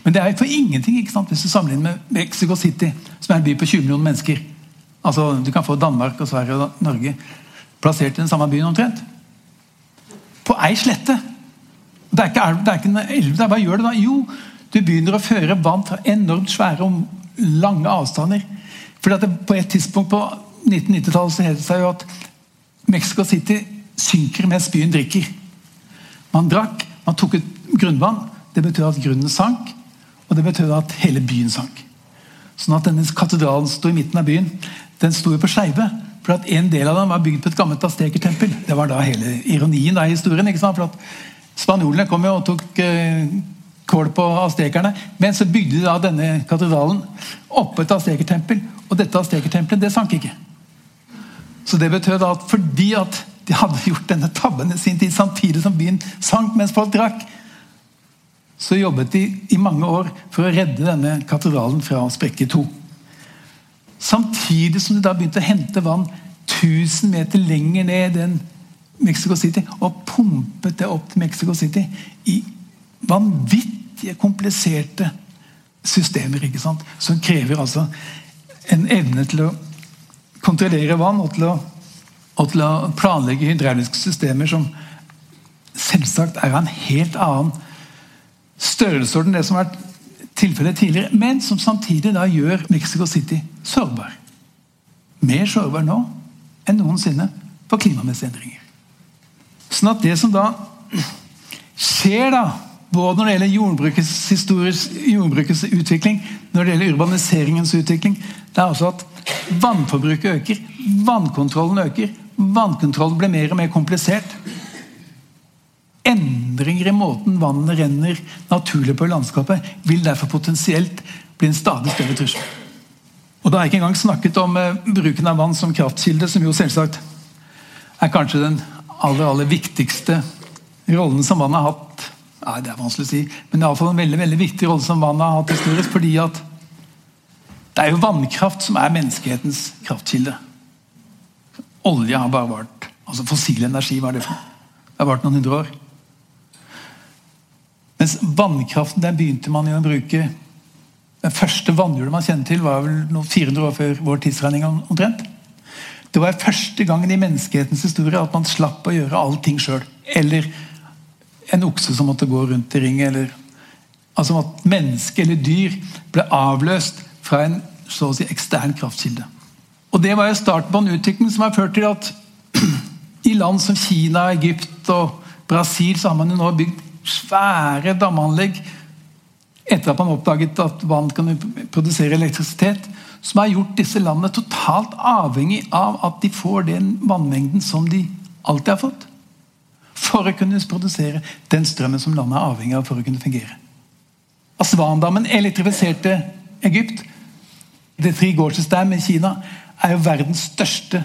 Men det er for ingenting ikke sant, hvis du sammenligner med Mexico City, som er en by på 20 millioner mennesker. Altså, Du kan få Danmark og Sverige og Norge plassert i den samme byen omtrent. På ei slette. Det er ikke, det er ikke en elv. Hva gjør det da? Jo, du begynner å føre vann fra enormt svære og lange avstander. For På et tidspunkt på 1990-tallet så het det seg jo at Mexico City synker mens byen drikker. Man drakk, man tok ut grunnvann. Det betød at grunnen sank, og det betød at hele byen sank. Sånn at denne katedralen sto i midten av byen den sto jo på skeive. For at En del av den var bygd på et gammelt astekertempel. Det var da hele ironien i historien. ikke sant? For at Spanjolene kom jo og tok eh, kål på astekerne. Men så bygde de da denne katedralen oppå et astekertempel. Og dette astekertempelet det sank ikke. Så det betød at fordi at de hadde gjort denne tabben i sin tid, samtidig som byen sank mens folk drakk, så jobbet de i mange år for å redde denne katedralen fra å sprekke i to. Samtidig som de da begynte å hente vann 1000 meter lenger ned enn Mexico City, og pumpet det opp til Mexico City i vanvittige, kompliserte systemer. ikke sant? Som krever altså en evne til å kontrollere vann og til å, og til å planlegge hydrauliske systemer som selvsagt er av en helt annen størrelsesorden det som har vært tilfellet tidligere, men som samtidig da gjør Mexico City sårbar. Mer sårbar nå enn noensinne for klimamessige endringer. Sånn at det som da skjer, da, både når det gjelder jordbrukets, jordbrukets utvikling, når det gjelder urbaniseringens utvikling, det er også at vannforbruket øker, vannkontrollen øker, vannkontrollen blir mer og mer komplisert endringer i måten vannet renner naturlig på i landskapet, vil derfor potensielt bli en stadig større trussel. Og Da har jeg ikke engang snakket om eh, bruken av vann som kraftkilde, som jo selvsagt er kanskje den aller, aller viktigste rollen som vannet har hatt. Nei, det er vanskelig å si, men det er iallfall en veldig, veldig viktig rolle som vannet har hatt historisk. fordi at det er jo vannkraft som er menneskehetens kraftkilde. Olje har bare vart Altså fossil energi, hva er det for noe? Det har vart noen hundre år. Mens vannkraften den begynte man jo å bruke Den første vannhjulet man kjenner til, var vel noen 400 år før vår tidsregning. omtrent. Det var første gangen i menneskehetens historie at man slapp å gjøre allting sjøl. Eller en okse som måtte gå rundt i ring. Eller, altså at menneske eller dyr ble avløst fra en så å si ekstern kraftkilde. Og Det var jo starten på en utvikling som har ført til at i land som Kina, Egypt og Brasil så har man jo nå bygd svære damanlegg etter at man oppdaget at vann kan produsere elektrisitet, som har gjort disse landene totalt avhengig av at de får den vannmengden som de alltid har fått. For å kunne produsere den strømmen som landet er avhengig av for å kunne fungere. Aswandammen elektrifiserte Egypt. Det Three Gorges Dam i Kina er jo verdens største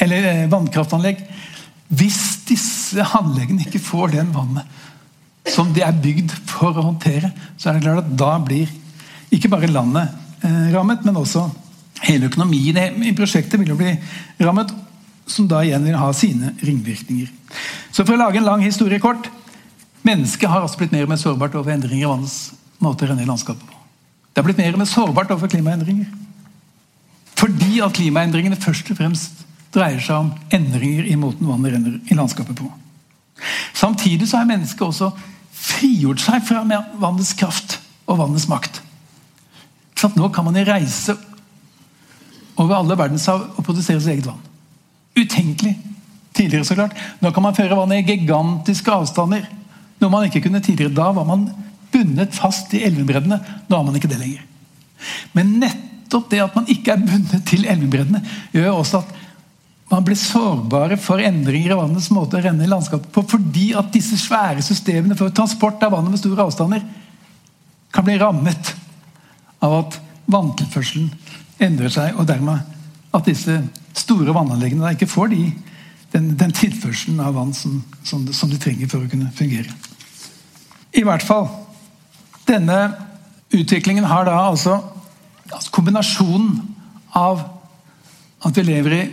eller, eh, vannkraftanlegg. Hvis disse anleggene ikke får den vannet som de er bygd for å håndtere, så er det klart at da blir ikke bare landet eh, rammet, men også hele økonomien i prosjektet vil jo bli rammet. Som da igjen vil ha sine ringvirkninger. Så for å lage en lang historie kort Mennesket har også blitt mer og mer sårbart over endringer i vannets måte å renne i landskapet på. Det har blitt mer og mer sårbart overfor klimaendringer. Fordi at klimaendringene først og fremst dreier seg om endringer i måten vannet renner i landskapet på. Samtidig så er mennesket også frigjort seg fra vannets kraft og vannets makt. Nå kan man reise over alle verdenshav og produsere sitt eget vann. Utenkelig tidligere, så klart. Nå kan man føre vannet i gigantiske avstander. Noe man ikke kunne tidligere. Da var man bundet fast i elvebreddene. Nå har man ikke det lenger. Men nettopp det at man ikke er bundet til elvebreddene, gjør også at man blir sårbare for endringer i vannets måte å renne i landskapet på, fordi at disse svære systemene for transport av vannet med store avstander kan bli rammet av at vanntilførselen endrer seg, og dermed at disse store vannanleggene ikke får de, den, den, tilførselen av vann som, som, som, de trenger for å kunne fungere. I hvert fall. Denne utviklingen har da altså, altså kombinasjonen av at vi lever i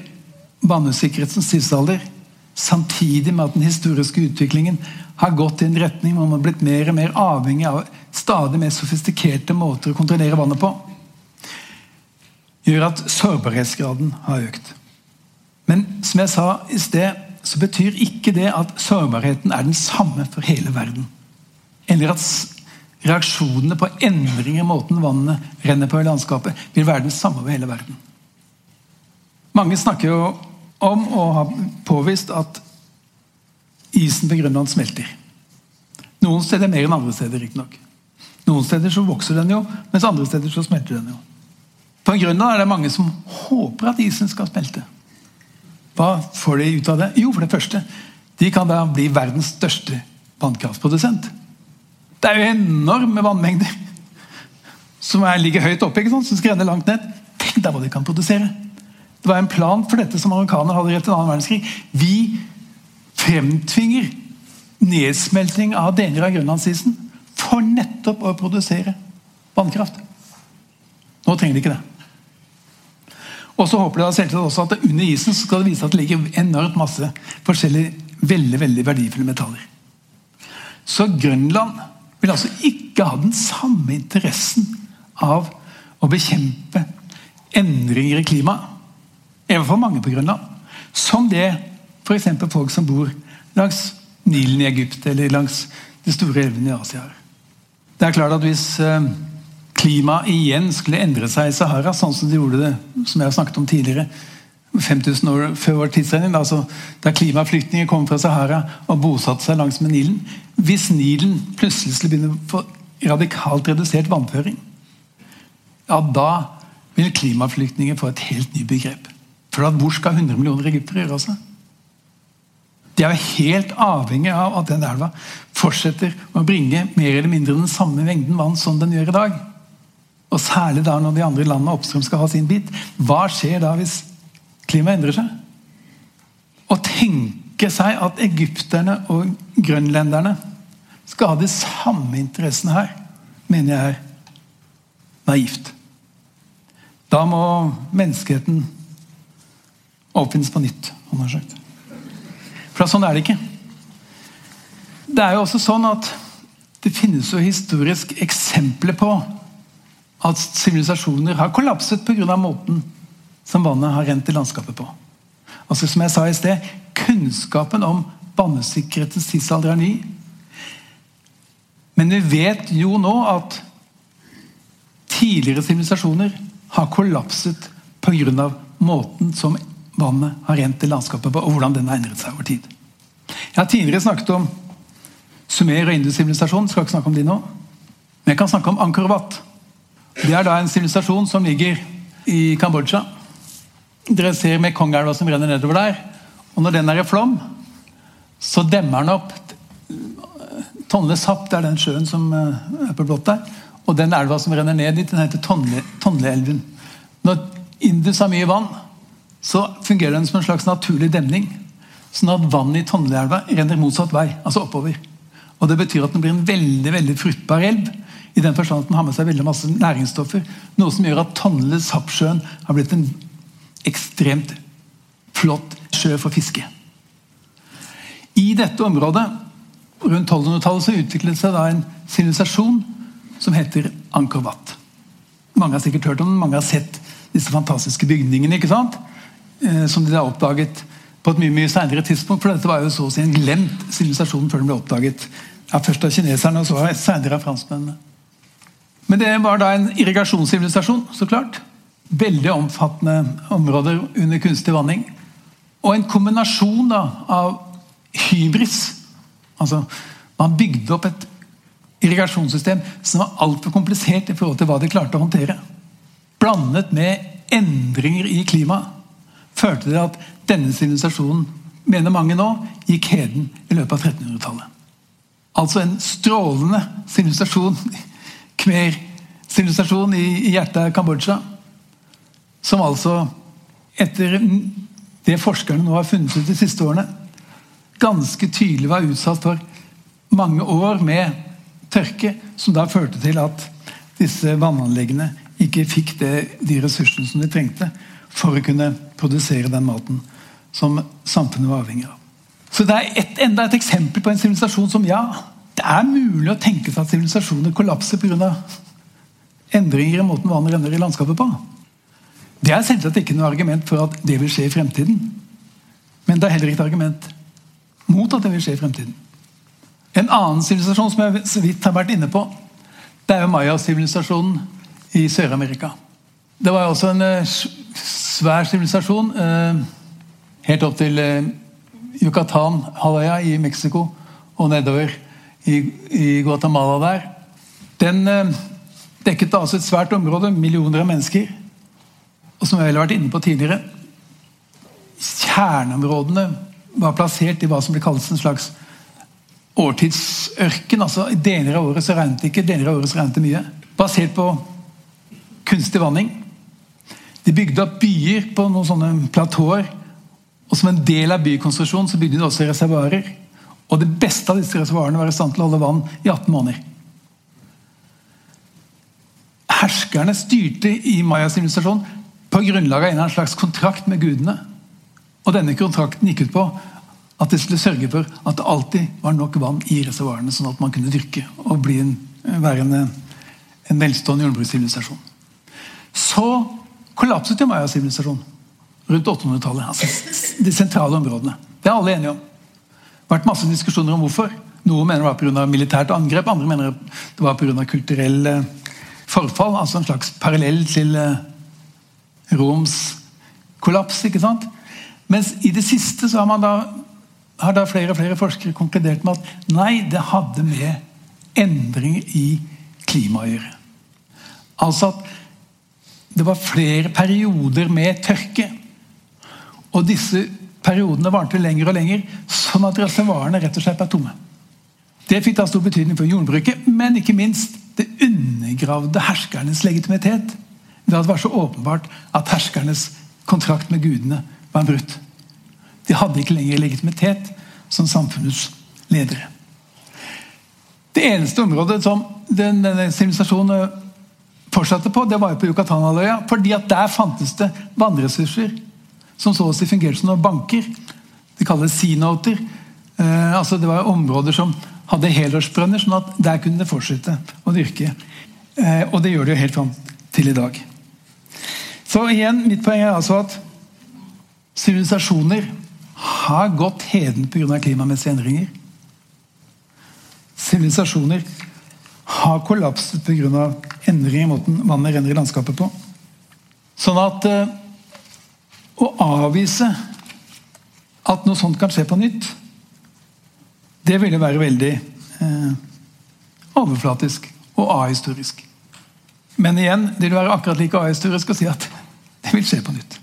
bannesikkerhetens tidsalder, samtidig med at den historiske utviklingen har gått i en retning hvor man har blitt mer og mer avhengig av stadig mer sofistikerte måter å kontrollere vannet på, gjør at sårbarhetsgraden har økt. Men som jeg sa i sted, så betyr ikke det at sårbarheten er den samme for hele verden. Eller at reaksjonene på endringer i måten vannet renner på i landskapet, vil være den samme over hele verden. Mange snakker jo om å ha påvist at isen på Grønland smelter. Noen steder mer enn andre steder, riktignok. Noen steder så vokser den jo, mens andre steder så smelter den jo. På Grønland er det mange som håper at isen skal smelte. Hva får de ut av det? Jo, for det første, de kan da bli verdens største vannkraftprodusent. Det er jo enorme vannmengder som er, ligger høyt oppe, ikke sant? som skal renne langt ned. Tenk deg hva de kan produsere! Det var en plan for dette som amerikanerne hadde rett til annen verdenskrig. Vi fremtvinger nedsmelting av deler av grønlandsisen for nettopp å produsere vannkraft. Nå trenger de ikke det. Og så håper de selvsagt også at under isen skal det vise at det ligger enormt masse forskjellige veldig, veldig verdifulle metaller. Så Grønland vil altså ikke ha den samme interessen av å bekjempe endringer i klimaet i for mange på Grønland. Som det f.eks. folk som bor langs Nilen i Egypt eller langs de store elvene i Asia. Det er klart at Hvis eh, klimaet igjen skulle endre seg i Sahara, sånn som de gjorde det som jeg har snakket om tidligere, 5000 år før vår tidsregning, altså da klimaflyktninger kom fra Sahara og bosatte seg langs med Nilen Hvis Nilen plutselig skulle begynne å få radikalt redusert vannføring, ja, da vil klimaflyktninger få et helt nytt begrep. For hvor skal 100 millioner egyptere gjøre av seg? De er jo helt avhengig av at den elva fortsetter å bringe mer eller mindre den samme mengden vann som den gjør i dag. Og Særlig da når de andre landene oppstrøm skal ha sin bit. Hva skjer da hvis klimaet endrer seg? Å tenke seg at egypterne og grønlenderne skal ha de samme interessene her, mener jeg er naivt. Da må menneskeheten oppfinnes på nytt. han har sagt. For sånn er det ikke. Det er jo også sånn at det finnes jo historisk eksempler på at sivilisasjoner har kollapset pga. måten som vannet har rent i landskapet på. Altså Som jeg sa i sted, kunnskapen om vannsikkerhetens tidsalder er ny. Men vi vet jo nå at tidligere sivilisasjoner har kollapset pga. måten som vannet har rent i landskapet og hvordan den har endret seg over tid. Jeg har tidligere snakket om Sumer og Indus-sivilisasjonen. Skal ikke snakke om de nå. Men jeg kan snakke om Angkor Wat. Det er da en sivilisasjon som ligger i Kambodsja. Dere ser Mekongelva som renner nedover der. Og når den er i flom, så demmer den opp Tonle Sapp, det er den sjøen som eh, er på blått der. Og den elva som renner ned dit, den heter Tonleelven. Når Indus har mye vann, så fungerer den som en slags naturlig demning. Sånn at vannet i Tonneelva renner motsatt vei, altså oppover. Og Det betyr at den blir en veldig veldig fruktbar elv. I den forstand at den har med seg veldig masse næringsstoffer. Noe som gjør at Tonle Sappsjøen har blitt en ekstremt flott sjø for fiske. I dette området rundt 1200-tallet så utviklet seg da en sivilisasjon som heter Angkor Wat. Mange har sikkert hørt om den, mange har sett disse fantastiske bygningene. ikke sant? Eh, som de da oppdaget på et mye mye senere tidspunkt. For dette var jo så å si en glemt sivilisasjon før den ble oppdaget Ja, først av kineserne, og så senere av franskmennene. Men det var da en irrigasjonssivilisasjon, så klart. Veldig omfattende områder under kunstig vanning. Og en kombinasjon da, av hybris. Altså, man bygde opp et irrigasjonssystem som var altfor komplisert i forhold til hva de klarte å håndtere. Blandet med endringer i klimaet førte til at denne sivilisasjonen, mener mange nå, gikk heden i løpet av 1300-tallet. Altså en strålende sivilisasjon, khmer-sivilisasjon i, i hjertet av Kambodsja. Som altså, etter det forskerne nå har funnet ut de siste årene, ganske tydelig var utsatt for mange år med tørke, som da førte til at disse vannanleggene ikke fikk det, de ressursene som de trengte for å kunne produsere den maten som samfunnet var avhengig av. Så Det er et, enda et eksempel på en sivilisasjon som ja, det er mulig å tenke seg at sivilisasjoner kollapser pga. endringer i måten vannet renner i landskapet på. Det er selvsagt ikke noe argument for at det vil skje i fremtiden. Men det er heller ikke et argument mot at det vil skje i fremtiden. En annen sivilisasjon som jeg så vidt har vært inne på, det er jo maya-sivilisasjonen i Sør-Amerika. Det var også en uh, svær sivilisasjon uh, helt opp til uh, Yucatan-halvøya i Mexico og nedover i, Guatemala der. Den dekket altså et svært område, millioner av mennesker. Og som jeg har vært inne på tidligere, kjerneområdene var plassert i hva som ble kalt en slags årtidsørken. altså deler av året så regnet det ikke, deler av året så regnet det mye. Basert på kunstig vanning. De bygde opp byer på noen sånne platåer. Og som en del av bykonstruksjonen så bygde de også reservoarer. Og det beste av disse reservoarene var i stand til å holde vann i 18 måneder. Herskerne styrte i Maya-sivilisasjonen på grunnlag av en slags kontrakt med gudene. Og denne kontrakten gikk ut på at de skulle sørge for at det alltid var nok vann i reservoarene, sånn at man kunne dyrke og en, være en, en velstående jordbrukssivilisasjon. Så kollapset jo Maya-sivilisasjonen rundt 800-tallet. Altså de sentrale områdene. Det er alle enige om. Det har vært masse diskusjoner om hvorfor. Noen mener det var pga. militært angrep, andre mener det var pga. kulturell eh, forfall. Altså en slags parallell til eh, Roms kollaps. ikke sant? Mens i det siste så har man da har da flere og flere forskere konkludert med at nei, det hadde med endringer i klimaet å gjøre. Altså at det var flere perioder med tørke. Og disse periodene varte lenger og lenger, sånn at reservoarene rett og slett ble tomme. Det fikk da stor betydning for jordbruket, men ikke minst det undergravde herskernes legitimitet. At det var så åpenbart at herskernes kontrakt med gudene var brutt. De hadde ikke lenger legitimitet som samfunnets ledere. Det eneste området som den, denne sivilisasjonen fortsatte på, det var jo på Yucatán-halvøya. fordi at der fantes det vannressurser som så å si fungerte som noen banker. De kalles seanoter. Eh, altså det var områder som hadde helårsbrønner, sånn at der kunne det fortsette å dyrke. Eh, og det gjør det jo helt fram til i dag. Så igjen, mitt poeng er altså at sivilisasjoner har gått heden pga. klimamessige endringer. Sivilisasjoner har kollapset pga. endring i måten vannet renner i landskapet på. Sånn at eh, å avvise at noe sånt kan skje på nytt, det ville være veldig eh, overflatisk og ahistorisk. Men igjen, det vil være akkurat like ahistorisk å si at det vil skje på nytt.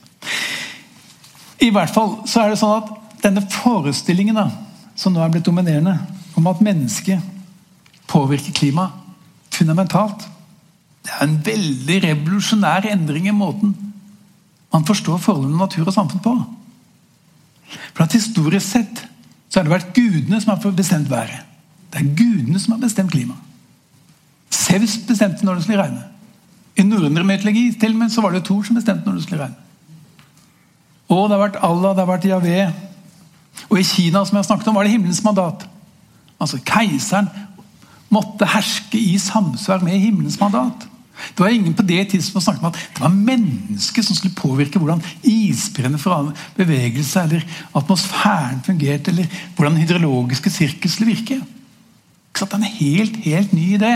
I hvert fall så er det sånn at denne forestillingen da, som nå er blitt dominerende, om at mennesket påvirker klimaet fundamentalt Det er en veldig revolusjonær endring i måten man forstår forholdet mellom natur og samfunn på. For at Historisk sett så har det vært gudene som har bestemt været. Det er gudene som har bestemt klimaet. Sevs bestemte når det skulle regne. I norrøn mytologi til og med, så var det Thor som bestemte når det skulle regne. Og det har vært Allah, det har vært Javé. Og i Kina som jeg snakket om, var det himmelens mandat. Altså Keiseren måtte herske i samsvar med himmelens mandat. Det var ingen på det tidspunktet snakket om at det var mennesket som skulle påvirke hvordan isbreene beveget seg, eller atmosfæren fungerte, eller hvordan den hydrologiske sirkel skulle virke. Det er en helt, helt ny idé.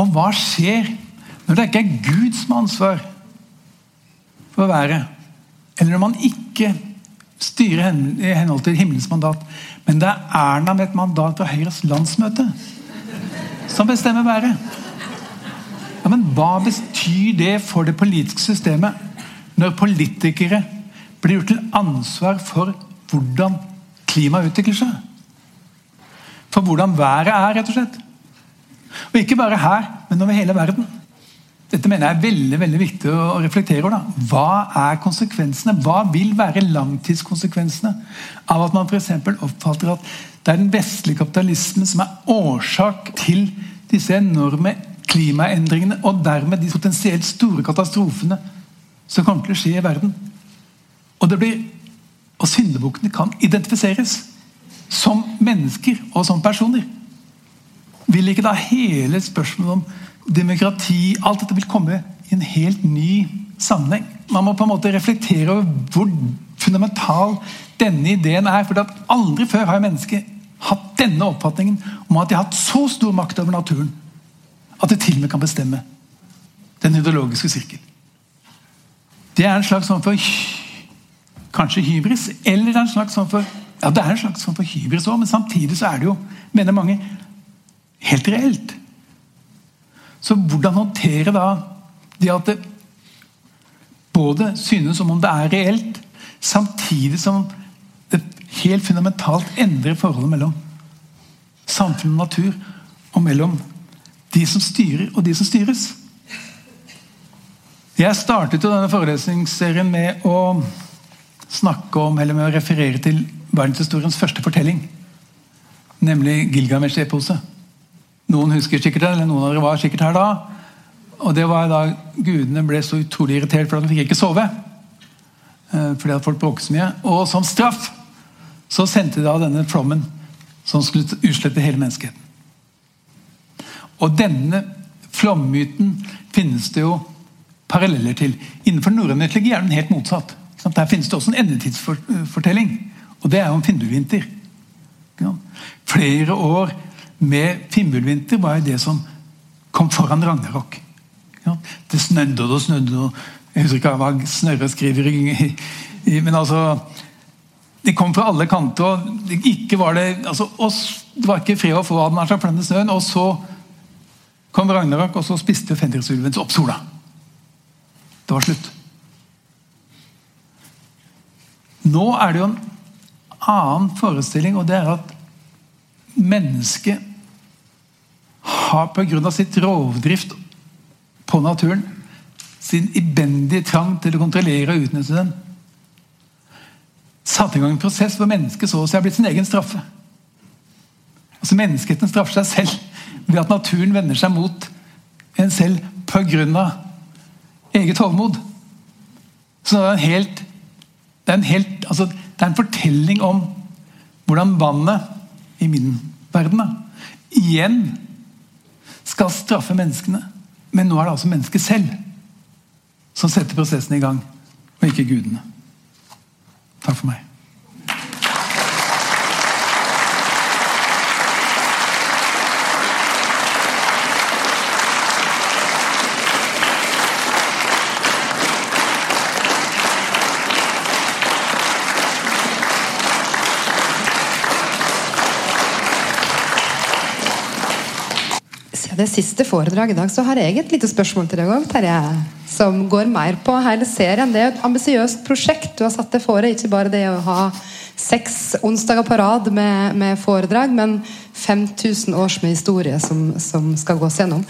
Og hva skjer når det ikke er Gud som har ansvar for å være? Eller når man ikke styrer i henhold til himmelens mandat, men det er Erna med et mandat fra Høyres landsmøte som bestemmer været? Ja, men hva betyr det for det politiske systemet når politikere blir gjort til ansvar for hvordan klimaet utvikler seg? For hvordan været er, rett og slett. Og ikke bare her, men over hele verden. Dette mener jeg er veldig veldig viktig å reflektere over. Da. Hva er konsekvensene? Hva vil være langtidskonsekvensene av at man f.eks. oppfatter at det er den vestlige kapitalismen som er årsak til disse enorme klimaendringene, og dermed de potensielt store katastrofene som kommer til å skje i verden. Og, blir, og syndebukkene kan identifiseres som mennesker og som personer. Vil ikke da hele spørsmålet om demokrati Alt dette vil komme i en helt ny sammenheng. Man må på en måte reflektere over hvor fundamental denne ideen er. For aldri før har mennesket hatt denne oppfatningen om at de har hatt så stor makt over naturen at de til og med kan bestemme den ideologiske sirkel. Det er en slags form for kanskje hybris, eller en slags form for ja, det er en slags form for hybris òg, men samtidig så er det jo, mener mange, helt reelt. Så hvordan håndtere da det at det både synes som om det er reelt, samtidig som det helt fundamentalt endrer forholdet mellom samfunn og natur, og mellom de som styrer, og de som styres? Jeg startet jo denne forelesningsserien med å snakke om, eller med å referere til verdenshistoriens første fortelling. Nemlig Gilgamesh-eposet. Noen husker sikkert det, eller noen av dere var sikkert her da. Og det var da Gudene ble så utrolig irritert fordi de fikk ikke sove. Eh, fordi at folk bråket så mye. Og som straff så sendte de da denne flommen som skulle utslette hele menneskeheten. Og denne flommyten finnes det jo paralleller til. Innenfor norrøn mytologi er den helt motsatt. Der finnes det også en endetidsfortelling. Og det er jo en finnbullvinter. Flere år med Fimbulvinter var det som kom foran Ragnarok. Det snødde og det snødde og Jeg husker ikke hva Snørre skriver i, Men altså Det kom fra alle kanter. og ikke var Det altså, oss, det var ikke fred og få av denne snøen. Og så kom Ragnarok, og så spiste Fenrisulven opp sola. Det var slutt. Nå er det jo en annen forestilling, og det er at mennesket har pga. sitt rovdrift på naturen, sin ibendige trang til å kontrollere og utnytte den, satt i gang en prosess hvor mennesket så å si blitt sin egen straffe. Altså Menneskeheten straffer seg selv ved at naturen vender seg mot en selv pga. eget hovmod. Så det er en helt, det er en helt altså, det er en fortelling om hvordan vannet, i min verden, da, igjen skal straffe menneskene. Men nå er det altså mennesket selv som setter prosessen i gang, og ikke gudene. Takk for meg. Det siste foredraget i dag, så har jeg et lite spørsmål til deg òg, Terje. Som går mer på hele serien. Det er et ambisiøst prosjekt du har satt deg fore. Ikke bare det å ha seks onsdager på rad med, med foredrag, men 5000 års med historie som, som skal gås gjennom.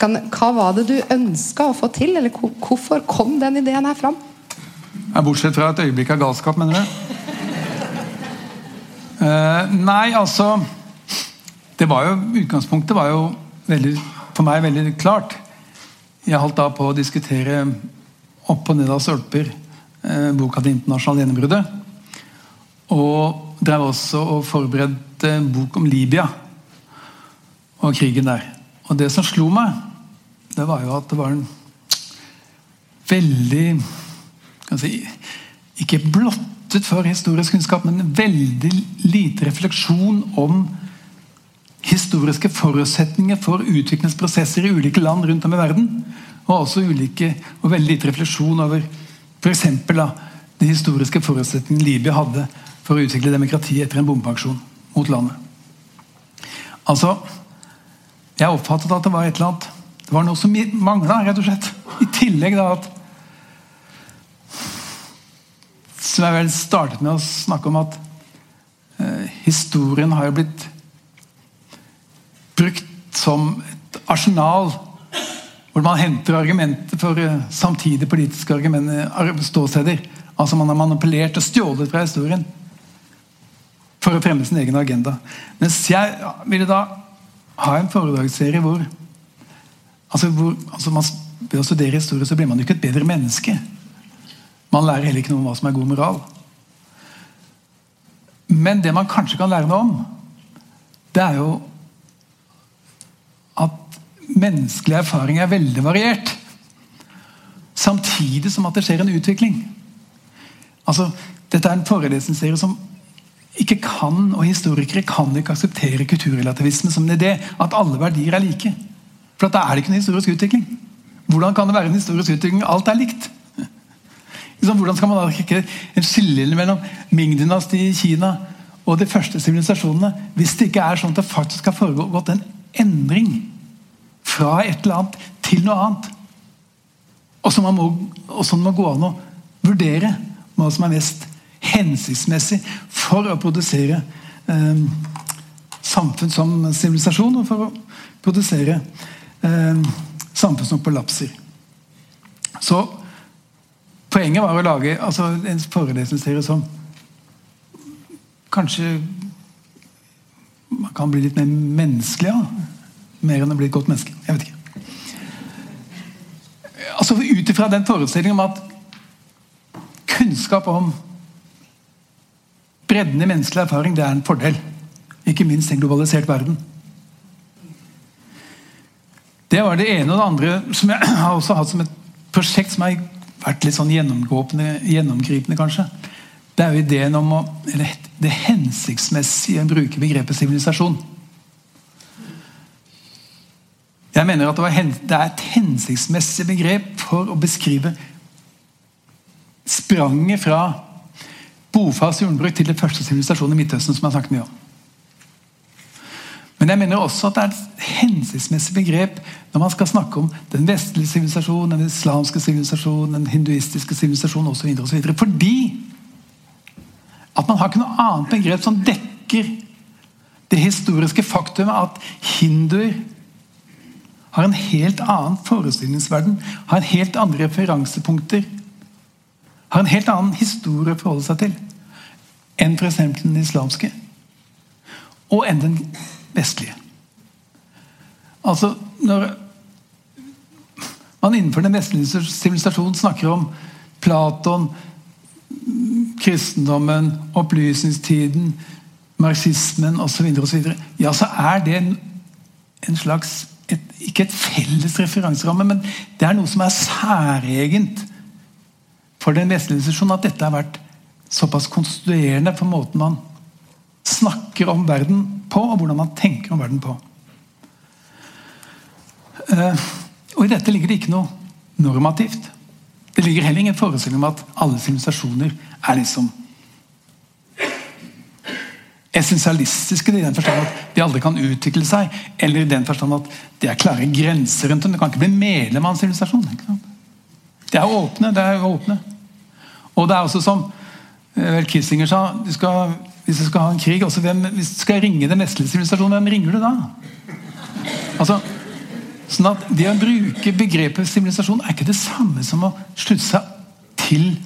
Kan, hva var det du ønska å få til, eller hvorfor kom den ideen her fram? Bortsett fra et øyeblikk av galskap, mener du? uh, nei, altså det var jo, Utgangspunktet var jo veldig, for meg veldig klart. Jeg holdt da på å diskutere opp og ned av sølper eh, boka 'Det internasjonale gjennombruddet'. Og drev også og forberedte en bok om Libya og krigen der. Og det som slo meg, det var jo at det var en veldig si, Ikke blottet for historisk kunnskap, men veldig lite refleksjon om historiske forutsetninger for utviklingsprosesser i ulike land rundt om i verden. Og også ulike, og veldig lite refleksjon over f.eks. de historiske forutsetningene Libya hadde for å utvikle demokrati etter en bombeaksjon mot landet. Altså, Jeg oppfattet at det var et eller annet det var noe som mangla, rett og slett. I tillegg da at Som jeg vel startet med å snakke om at eh, historien har jo blitt brukt som et arsenal hvor man henter argumenter for uh, samtidige politiske ståsteder. Altså Man har manipulert og stjålet fra historien for å fremme sin egen agenda. Mens jeg ville da ha en foredragsserie hvor altså, hvor, altså man, Ved å studere historie så blir man ikke et bedre menneske. Man lærer heller ikke noe om hva som er god moral. Men det man kanskje kan lære noe om, det er jo at menneskelig erfaring er veldig variert. Samtidig som at det skjer en utvikling. Altså, Dette er en forelesningsserie som ikke kan, og historikere kan ikke akseptere kulturrelativisme som en idé. At alle verdier er like. For da er det ikke en historisk utvikling. Hvordan kan det være en historisk utvikling? Alt er likt. Hvordan skal man da ikke en skillelinje mellom Ming-dynastiet i Kina og de første sivilisasjonene hvis det ikke er sånn at det faktisk har foregått en endring fra et eller annet til noe annet? Og som, må, og som må gå an å vurdere hva som er mest hensiktsmessig for å produsere eh, samfunn som sivilisasjon, og for å produsere eh, samfunn som kollapser. Så poenget var å lage altså, en forelesningsserie som kanskje man kan bli litt mer menneskelig av. Ja. Mer enn å bli et godt menneske. Jeg vet ikke. Altså Ut ifra den forestillingen om at kunnskap om bredden i menneskelig erfaring det er en fordel. Ikke minst en globalisert verden. Det var det ene og det andre som jeg har også hatt som et prosjekt som har vært litt sånn gjennomgripende, kanskje. Det er jo ideen om å, eller det hensiktsmessige å bruke begrepet sivilisasjon. Jeg mener at det, var, det er et hensiktsmessig begrep for å beskrive spranget fra bofast jordbruk til den første sivilisasjonen i Midtøsten, som jeg har snakket mye om. Men jeg mener også at det er et hensiktsmessig begrep når man skal snakke om den vestlige sivilisasjonen, den islamske sivilisasjonen, den hinduistiske sivilisasjonen osv. Fordi at man har ikke noe annet begrep som dekker det historiske faktum at hinduer har en helt annen forestillingsverden, har en helt andre referansepunkter, har en helt annen historie å forholde seg til enn f.eks. den islamske. Og enn den vestlige. Altså, når man innenfor den vestlige sivilisasjonen snakker om Platon, kristendommen, opplysningstiden, marxismen osv., ja, så er det en, en slags et, Ikke et felles referanseramme, men det er noe som er særegent for den vestlige institusjonen at dette har vært såpass konstituerende for måten man snakker om verden på, og hvordan man tenker om verden på. Uh, og I dette ligger det ikke noe normativt. Det ligger heller ingen forestilling om at alle sivilisasjoner er liksom essensialistiske i den forstand at de aldri kan utvikle seg, eller i den forstand at det er klare grenser rundt dem. Du kan ikke bli medlem av en sivilisasjon. De er åpne. det er åpne. Og det er også som eh, vel Kissinger sa du skal, Hvis du skal ha en krig hvem, Hvis du skal ringe den vestlige sivilisasjonen, hvem ringer du da? Altså, sånn at Det å bruke begrepet sivilisasjon er ikke det samme som å slutte seg til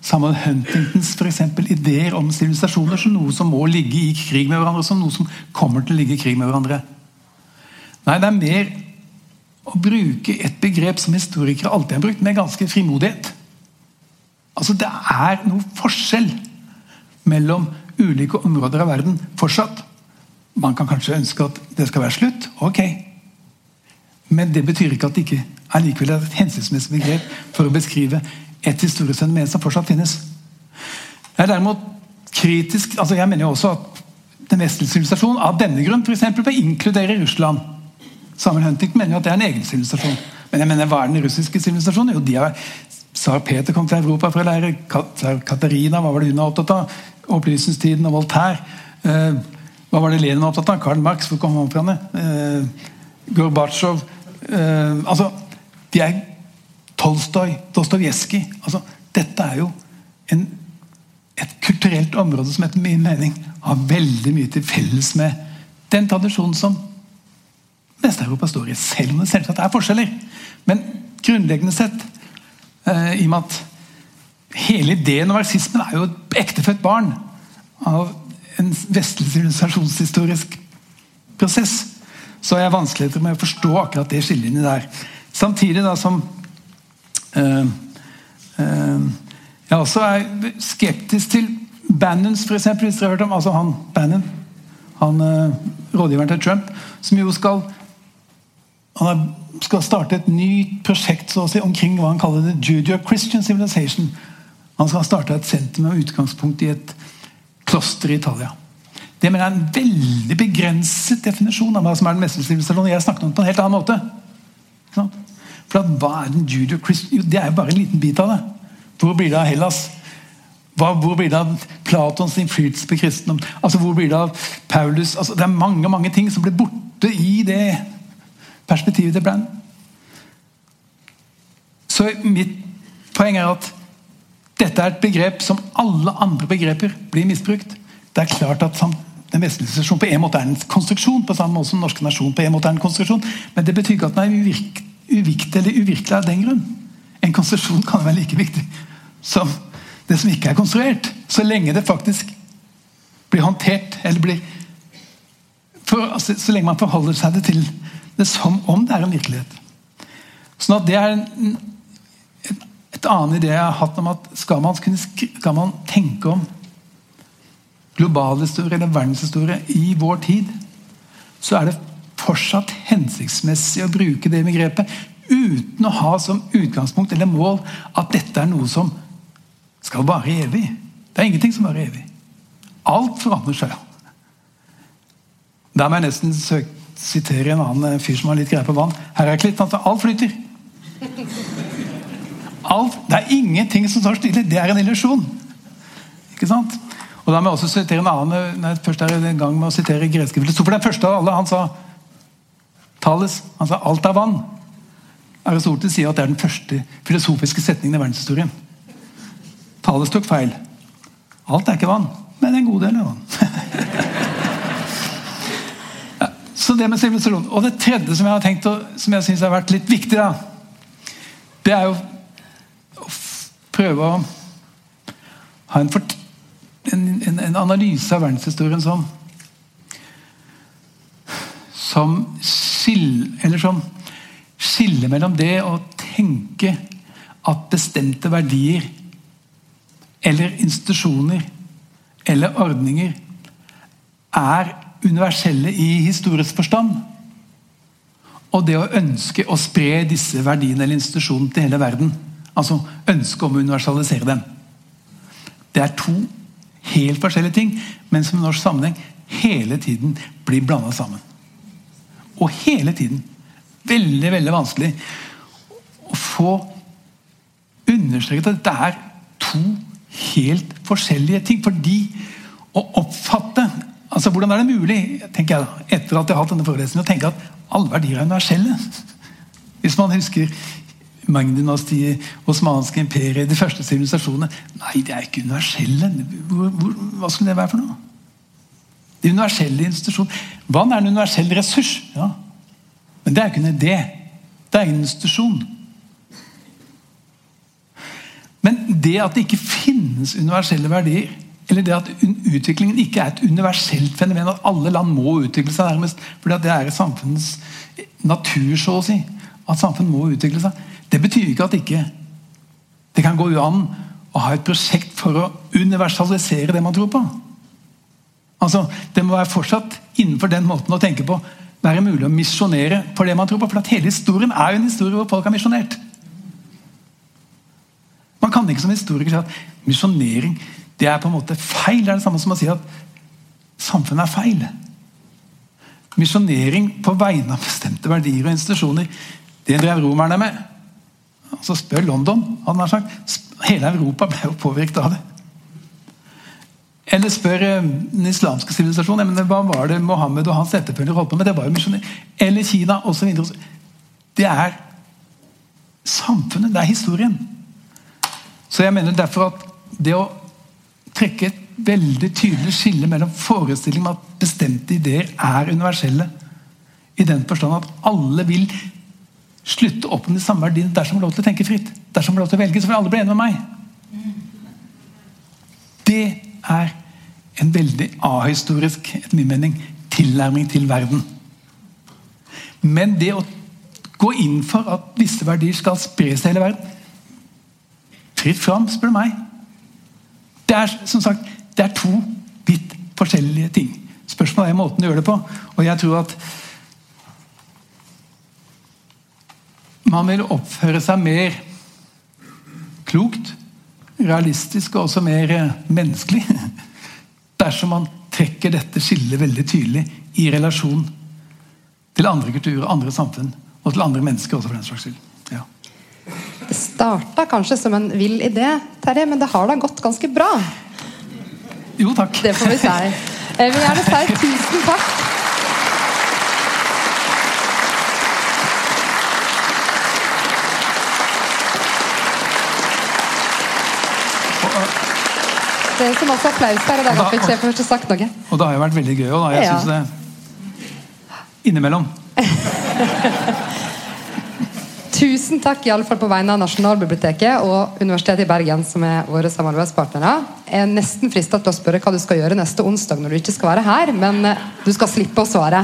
Samuel Huntingtons for eksempel, ideer om sivilisasjoner som noe som må ligge i krig med hverandre, som noe som kommer til å ligge i krig med hverandre. Nei, det er mer å bruke et begrep som historikere alltid har brukt, med ganske frimodighet. Altså, Det er noe forskjell mellom ulike områder av verden fortsatt. Man kan kanskje ønske at det skal være slutt. Ok. Men det betyr ikke at det ikke er likevel et hensiktsmessig begrep for å beskrive et historisk fenomen som fortsatt finnes. Jeg er derimot kritisk altså Jeg mener jo også at den vestlige sivilisasjonen av denne grunn for eksempel, å inkludere Russland. Samuel Huntington mener jo at det er en egen sivilisasjon. Men jeg mener, hva er den russiske sivilisasjonen? Jo, de har Tsar Peter kom til Europa for å lære. Katarina, hva var det hun var opptatt av? Opplysningstiden og Voltaire. Eh, hva var det Lenin var opptatt av? Karl Marx, hvor kom han fra? Eh, Gorbatsjov eh, Altså, de er Tolstoy, Dostojevskij altså, Dette er jo en, et kulturelt område som etter min mening har veldig mye til felles med den tradisjonen som Vest-Europa står i. Selv om det selvsagt er forskjeller. Men grunnleggende sett, uh, i og med at hele ideen om marxismen er jo et ektefødt barn av en vestlig sivilisasjonshistorisk prosess, så er jeg vanskeligheter med å forstå akkurat det skillelinjet der. Samtidig da som øh, øh, jeg også er skeptisk til Bannons, eksempel, hvis dere har hørt om altså han Bannon, han øh, rådgiveren til Trump, som jo skal han skal starte et nytt prosjekt si, omkring hva han kaller det Judeo-Christian Civilization. Han skal starte et senter med utgangspunkt i et kloster i Italia. Det mener jeg er en veldig begrenset definisjon av hva som er den sivilisasjonen. Jeg snakket om det på en helt annen måte. For hva er den judeo-christian? Det er jo bare en liten bit av det. Hvor blir det av Hellas? Hvor blir det av Platons innflytelse på kristendom? Altså, hvor blir Det av Paulus? Altså, det er mange mange ting som blir borte i det perspektivet til Brann. Så mitt poeng er at dette er et begrep som alle andre begreper blir misbrukt. Det er klart at den vestlige sivilisasjon på en måte er en konstruksjon, på samme måte som den norske nasjon på en måte er en konstruksjon, men det betyr ikke at den er uvirk, uviktig eller uvirkelig av den grunn. En konstruksjon kan være like viktig som det som ikke er konstruert, så lenge det faktisk blir håndtert eller blir for, altså, Så lenge man forholder seg det til det som om det er en virkelighet. Sånn at det er en, et, et annet idé jeg har hatt om at skal man, skal man tenke om globalhistorie eller verdenshistorie i vår tid, så er det fortsatt hensiktsmessig å bruke det begrepet uten å ha som utgangspunkt eller mål at dette er noe som skal vare evig. Det er ingenting som varer evig. Alt forandrer seg. Da må jeg nesten søke sitere en annen fyr som har litt greie på vann. Heraklit. Altså, alt flyter. Alt, det er ingenting som står stille. Det er en illusjon. Ikke sant? Og da må jeg også sitere en annen nei, først er i gang med å sitere greske filosofer. Den første av alle, han sa Thales, han sa 'alt er vann'. Aristoteles sier at det er den første filosofiske setningen i verdenshistorien. Thales tok feil. Alt er ikke vann, men en god del er vann. Så det med sivilisasjon. Og det tredje som jeg har tenkt, som jeg syns har vært litt viktig, da, det er jo å prøve å ha en, en, en, analyse av verdenshistorien som som skiller, som skiller mellom det å tenke at bestemte verdier eller institusjoner eller ordninger er universelle i historisk forstand. Og det å ønske å spre disse verdiene eller institusjonene til hele verden. Altså ønske om å universalisere dem. Det er to helt forskjellige ting, men som i norsk sammenheng hele tiden blir blanda sammen. Og hele tiden. Veldig, veldig vanskelig å få understreket at dette er to helt forskjellige ting. Fordi å oppfatte Altså, Hvordan er det mulig tenker jeg etter at jeg har hatt denne forelesningen, å tenke at alle verdier er universelle? Hvis man husker Magn-dynastiet, osmanske imperiet, de første sivilisasjonene Nei, de er ikke universelle. Hvor, hvor, hva skulle det være for noe? De universelle institusjonene. Vann er en universell ressurs. ja. Men det er ikke en idé. Det er en institusjon. Men det at det ikke finnes universelle verdier eller det at utviklingen ikke er et universelt fenomen, at alle land må utvikle seg nærmest. fordi det er samfunnets natur, så å si. At samfunn må utvikle seg. Det betyr ikke at ikke det kan gå an å ha et prosjekt for å universalisere det man tror på. Altså, Det må være fortsatt innenfor den måten å tenke på være mulig å misjonere for det man tror på. For at hele historien er jo en historie hvor folk har misjonert. Man kan ikke som historiker si at misjonering det er på en måte feil. Det er det samme som å si at samfunnet er feil. Misjonering på vegne av bestemte verdier og institusjoner, det drev romerne med. Altså Spør London. hadde han sagt. Hele Europa ble jo påvirket av det. Eller spør eh, den islamske sivilisasjonen. Hva var det Mohammed og hans etterfølgere holdt på med? Det var jo misjonering. Eller Kina osv. Det er samfunnet. Det er historien. Så jeg mener derfor at det å trekke et veldig tydelig skille mellom forestillingen om at bestemte ideer er universelle, i den forstand at alle vil slutte opp om de samme verdiene dersom de har lov til å tenke fritt. Dersom de har lov til å velge, så vil alle bli enige med meg. Det er en veldig ahistorisk etter min mening, tilnærming til verden. Men det å gå inn for at visse verdier skal spres til hele verden Fritt fram, spør du meg. Det er som sagt, det er to vidt forskjellige ting. Spørsmålet er måten du gjør det på. Og jeg tror at man vil oppføre seg mer klokt, realistisk og også mer eh, menneskelig dersom man trekker dette skillet veldig tydelig i relasjon til andre kulturer, andre samfunn og til andre mennesker også, for den slags skyld. Ja. Det starta kanskje som en vill idé, Terje, men det har da gått ganske bra. Jo, takk. Det får vi si. Jeg vil gjerne si tusen takk. Som også applaus her og da at vi ikke får sagt noe. Og det har jo vært veldig gøy òg, Jeg Ja. syns det Innimellom. Tusen takk i alle fall på vegne av Nasjonalbiblioteket og Universitetet i Bergen, som er våre samarbeidspartnere. Jeg er nesten frista til å spørre hva du skal gjøre neste onsdag når du ikke skal være her, men eh, du skal slippe å svare.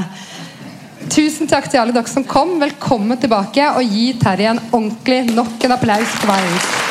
Tusen takk til alle dere som kom. Velkommen tilbake, og gi Terje en ordentlig nok en applaus på veien.